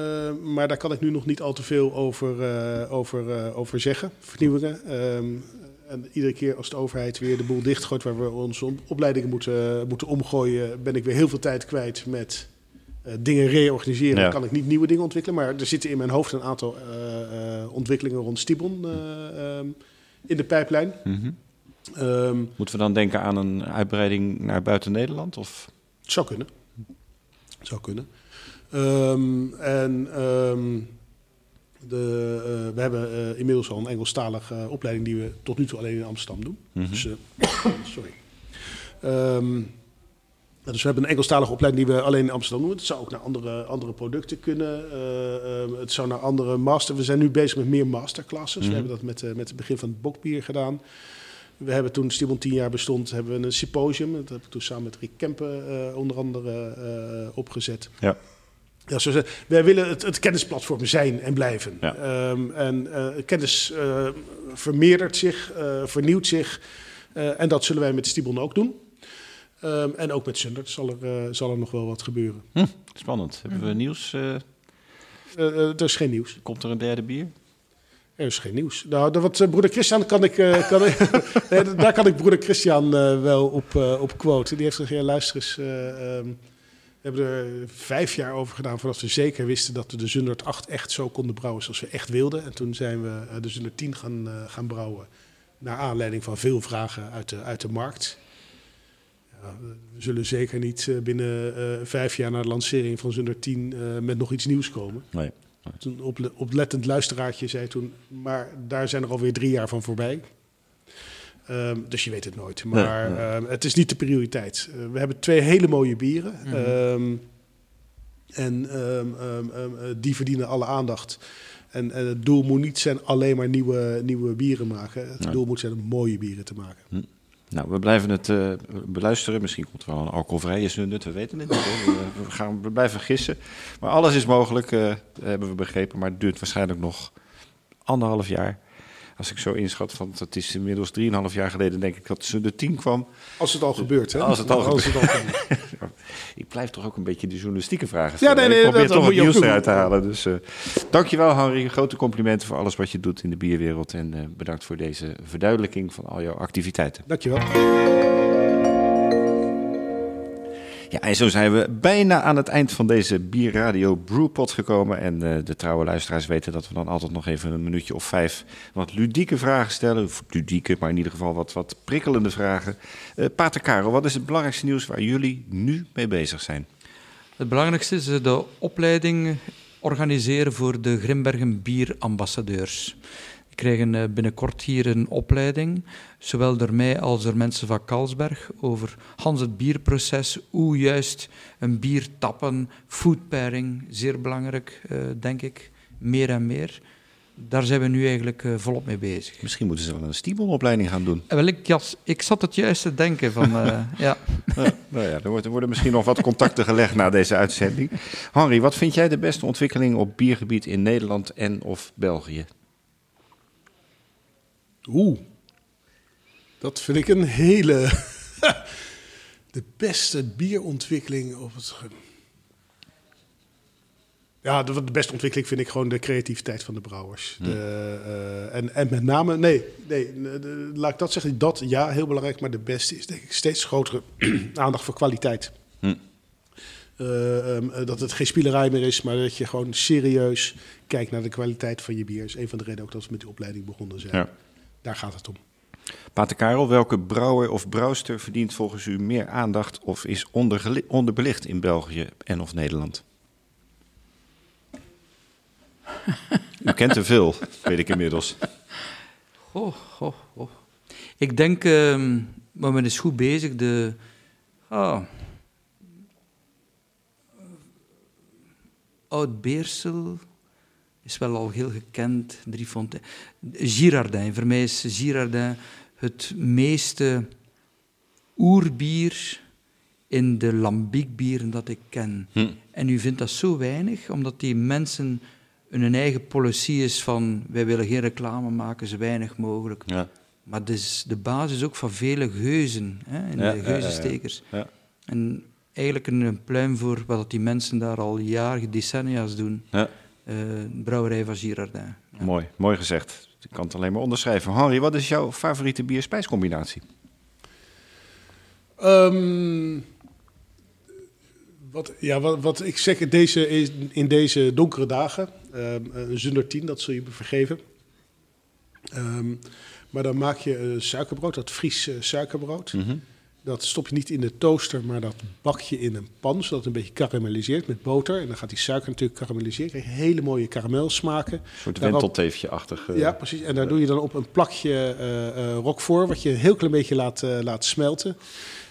maar daar kan ik nu nog niet al te veel over, over, over zeggen. Vernieuwingen. Ehm, en iedere keer als de overheid weer de boel dichtgooit waar we onze op- opleidingen moeten, moeten omgooien, ben ik weer heel veel tijd kwijt met dingen reorganiseren. Ja. Dan kan ik niet nieuwe dingen ontwikkelen, maar er zitten in mijn hoofd een aantal ontwikkelingen rond Stibon eh, ehm, in de pijplijn. Mhm. Ehm, Moeten we dan denken aan een uitbreiding naar buiten Nederland? Of? Het zou kunnen. Zou kunnen. Ehm, en ehm, de, eh, we hebben eh, inmiddels al een Engelstalige eh, opleiding die we tot nu toe alleen in Amsterdam doen. Mhm. Dus, sorry. Ehm, dus we hebben een Engelstalige opleiding die we alleen in Amsterdam doen. Het zou ook naar andere, andere producten kunnen. Het zou naar andere master. We zijn nu bezig met meer masterclasses. Mhm. We hebben dat met, met het begin van het bokbier gedaan. We hebben toen Stibon tien jaar bestond, hebben we een symposium. Dat heb ik toen samen met Rick Kempen eh, onder andere eh, opgezet. Ja. Ja, zo wij willen het, het kennisplatform zijn en blijven. Ja. Ehm, en eh, kennis vermeerdert zich, vernieuwt zich. En dat zullen wij met Stibon ook doen. Ehm, en ook met Sundert zal er, zal er nog wel wat gebeuren. Hm, spannend. Hebben we nieuws? er is geen nieuws. komt er een derde bier? Er is geen nieuws. Nou, wat eh, broeder Christian kan ik, eh, kan ik daar kan ik broeder Christian eh, wel op, op. Die heeft gezegd, luister eens, eh, ehm, we hebben er vijf jaar over gedaan voordat we zeker wisten dat we de Zundert 8 echt zo konden brouwen zoals we echt wilden. En toen zijn we de Zundert 10 gaan, gaan brouwen naar aanleiding van veel vragen uit de, uit de markt. We zullen zeker niet binnen vijf jaar na de lancering van Zundert 10 eh, met nog iets nieuws komen. Nee. Een ople- oplettend luisteraartje zei toen, maar daar zijn er alweer drie jaar van voorbij. Ehm, dus je weet het nooit. Maar Nee, nee. ehm, het is niet de prioriteit. Eh, we hebben twee hele mooie bieren. Mhm. Ehm, en ehm, ehm, ehm, eh, die verdienen alle aandacht. En, en het doel moet niet zijn alleen maar nieuwe, nieuwe bieren maken. Het Nee. doel moet zijn om mooie bieren te maken. Nou, we blijven het eh, beluisteren. Misschien komt er wel een alcoholvrije zundert, we weten het niet. We, we gaan, we blijven gissen. Maar alles is mogelijk, eh, hebben we begrepen. Maar het duurt waarschijnlijk nog anderhalf jaar. Als ik zo inschat, want het is inmiddels 3,5 jaar geleden, denk ik dat ze de 10 kwam. Als het al gebeurt, hè? Als het al Als het al ik blijf toch ook een beetje de journalistieke vragen stellen. Ja, nee, nee, ik probeer dat- toch het nieuws eruit te halen. Dus eh dankjewel Henry, grote complimenten voor alles wat je doet in de bierwereld. En eh, bedankt voor deze verduidelijking van al jouw activiteiten. Dankjewel. Ja, en zo zijn we bijna aan het eind van deze Bierradio Brewpot gekomen. En eh, de trouwe luisteraars weten dat we dan altijd nog even een minuutje of vijf wat ludieke vragen stellen. Of ludieke, maar in ieder geval wat, wat prikkelende vragen. Eh Pater Karel, wat is het belangrijkste nieuws waar jullie nu mee bezig zijn? Het belangrijkste is eh, de opleiding organiseren voor de Grimbergen bierambassadeurs. Krijgen eh, binnenkort hier een opleiding, zowel door mij als door mensen van Kalsberg, over Hans het bierproces, hoe juist een bier tappen, food pairing, zeer belangrijk, eh, denk ik, meer en meer. Daar zijn we nu eigenlijk eh, volop mee bezig. Misschien moeten ze wel een stiebelopleiding gaan doen. En wel, ik, ja, ik zat het juist te denken van, ja. Nou ja, er, wordt, er worden misschien nog wat contacten gelegd na deze uitzending. Henry, wat vind jij de beste ontwikkeling op biergebied in Nederland en of België? Oeh. Dat vind ik een hele... de beste bierontwikkeling op het... Ja, de, de beste ontwikkeling vind ik gewoon de creativiteit van de brouwers. De, eh, en, en met name, nee, nee de- laat ik dat zeggen, dat ja, heel belangrijk. Maar de beste is denk ik steeds grotere aandacht voor kwaliteit. Hm. Eh, ehm, eh, dat het geen spielerij meer is, maar dat je gewoon serieus kijkt naar de kwaliteit van je bier. is een van de redenen ook dat we met die opleiding begonnen zijn. Ja. Daar gaat het om. Pater Karel, welke brouwer of brouwster verdient volgens u meer aandacht of is onderbelicht in België en of Nederland? U kent er veel, weet ik inmiddels. Oh, oh, oh. Ik denk, ehm, maar men is goed bezig. De, ah, Oud-Beersel is wel al heel gekend. Driefontein. Girardin, voor mij is Girardin het meeste oerbier in de lambiekbieren dat ik ken. Hm. En u vindt dat zo weinig, omdat die mensen hun eigen policy is van wij willen geen reclame maken, zo weinig mogelijk. Ja. Maar het is de basis ook van vele geuzen, hè, in Ja, de geuzenstekers. Ja. En eigenlijk een, een pluim voor wat die mensen daar al jaren, decennia's doen. Eh, brouwerij van Girardin. Ja. Mooi, mooi gezegd. Ik kan het alleen maar onderschrijven. Henry, wat is jouw favoriete bier-spijscombinatie? Ehm, wat, ja, wat, wat ik zeg in deze, is- in deze donkere dagen, ehm, een Zunder 10, dat zul je me vergeven. Ehm, maar dan maak je eh, suikerbrood, dat Fries suikerbrood. Dat stop je niet in de toaster, maar dat bak je in een pan, zodat het een beetje karamelliseert met boter. En dan gaat die suiker natuurlijk karamelliseren. Krijg hele mooie karamelsmaken. Een soort wentelteefje-achtig. ja, precies. En daar doe je dan op een plakje eh roquefort, wat je een heel klein beetje laat, eh, laat smelten.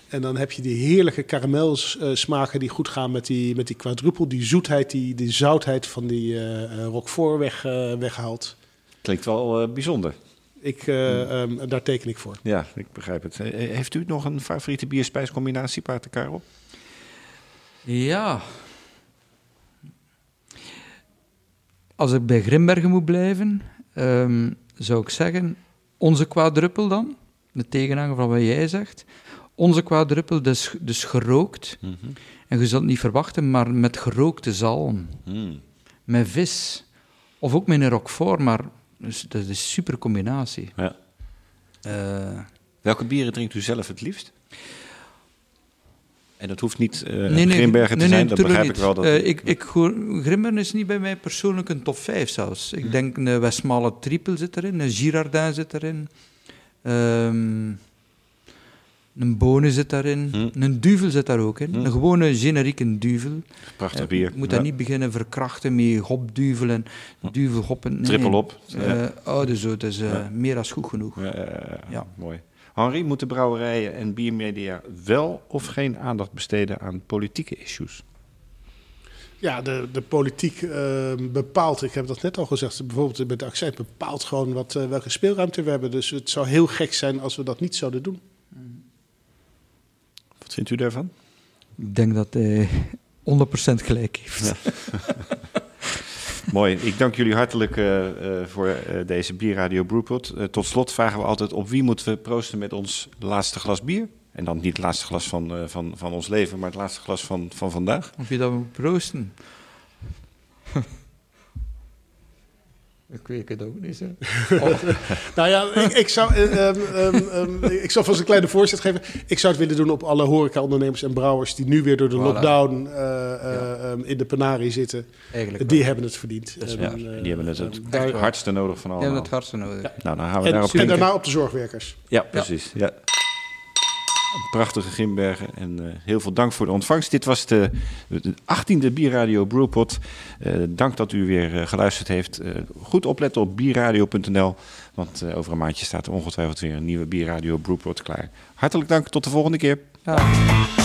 En dan heb je die heerlijke karamelsmaken die goed gaan met die, met die quadruppel. Die zoetheid, die, die zoutheid van die roquefort weg, weggehaald. Klinkt wel bijzonder. Ik, eh, ehm, daar teken ik voor. Ja, ik begrijp het. Eh, Heeft u nog een favoriete bier-spijscombinatie, Pater Karel? Ja. Als ik bij Grimbergen moet blijven, ehm, zou ik zeggen, onze quadruppel dan, de tegenhanger van wat jij zegt. Onze quadruppel, dus, dus gerookt. En je zult het niet verwachten, maar met gerookte zalm. Hmm. Met vis. Of ook met een roquefort, maar dus, dat is een super combinatie. Ja. Eh, Welke bieren drinkt u zelf het liefst? En dat hoeft niet eh nee, nee, Grimbergen te nee, nee, zijn, dat begrijp ik wel. Dat, Eh, ik, ik, hoor- Grimbergen is niet bij mij persoonlijk een top 5 zelfs. Ik denk een Westmale Triple zit erin, een Girardin zit erin, ehm, een Bone zit daarin, Hm. een Duvel zit daar ook in. Hm. Een gewone generieke Duvel. Prachtig Eh, bier. Je moet Ja. dat niet beginnen verkrachten met hopduvel en duvelhoppen. Nee, op. Eh, oh, dus zo, het is eh, Ja. meer dan goed genoeg. Ja, ja, ja, ja. Ja. mooi. Henri, moeten brouwerijen en biermedia wel of geen aandacht besteden aan politieke issues? Ja, de, de politiek ehm, bepaalt, ik heb dat net al gezegd, bijvoorbeeld met de accent, bepaalt gewoon wat, eh, welke speelruimte we hebben. Dus het zou heel gek zijn als we dat niet zouden doen. Wat vindt u daarvan? Ik denk dat hij 100% gelijk heeft. Mooi. Ik dank jullie hartelijk uh, uh, voor uh, deze Bierradio Brewpot. tot slot vragen we altijd op wie moeten we proosten met ons laatste glas bier? En dan niet het laatste glas van, van, van ons leven, maar het laatste glas van, van vandaag. Of je dat moet proosten? Ik weet het ook niet. Oh. nou ja, ik, ik zou, um, um, um, ik zal vast een kleine voorzet geven. Ik zou het willen doen op alle horecaondernemers en brouwers die nu weer door de voilà. lockdown uh, ja. in de penarie zitten. Eigenlijk die wel. hebben het verdiend. Ja, en, uh, die hebben het het hardste nodig van allemaal. Die hebben het hardste nodig. Ja. Nou, dan gaan we en, daarop en daarna op de zorgwerkers. Ja, precies. Ja. Prachtige Grimbergen en uh, heel veel dank voor de ontvangst. Dit was de, de 18e Bierradio Brewpot. Uh, dank dat u weer uh, geluisterd heeft. goed opletten op bierradio.nl, want over een maandje staat er ongetwijfeld weer een nieuwe Bierradio Brewpot klaar. Hartelijk dank, tot de volgende keer. Ja.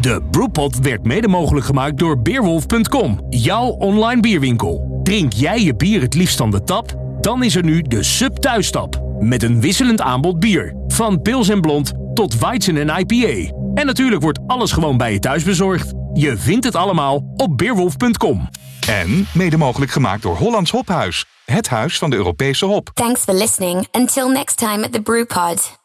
De Brewpot werd mede mogelijk gemaakt door Beerwolf.com, jouw online bierwinkel. Drink jij je bier het liefst van de tap? Dan is er nu de Sub Thuistap. Met een wisselend aanbod bier. Van pils en blond tot Weizen en IPA. En natuurlijk wordt alles gewoon bij je thuis bezorgd. Je vindt het allemaal op Beerwolf.com. En mede mogelijk gemaakt door Hollands Hophuis. Het huis van de Europese hop. Thanks for listening. Until next time at the Brewpod.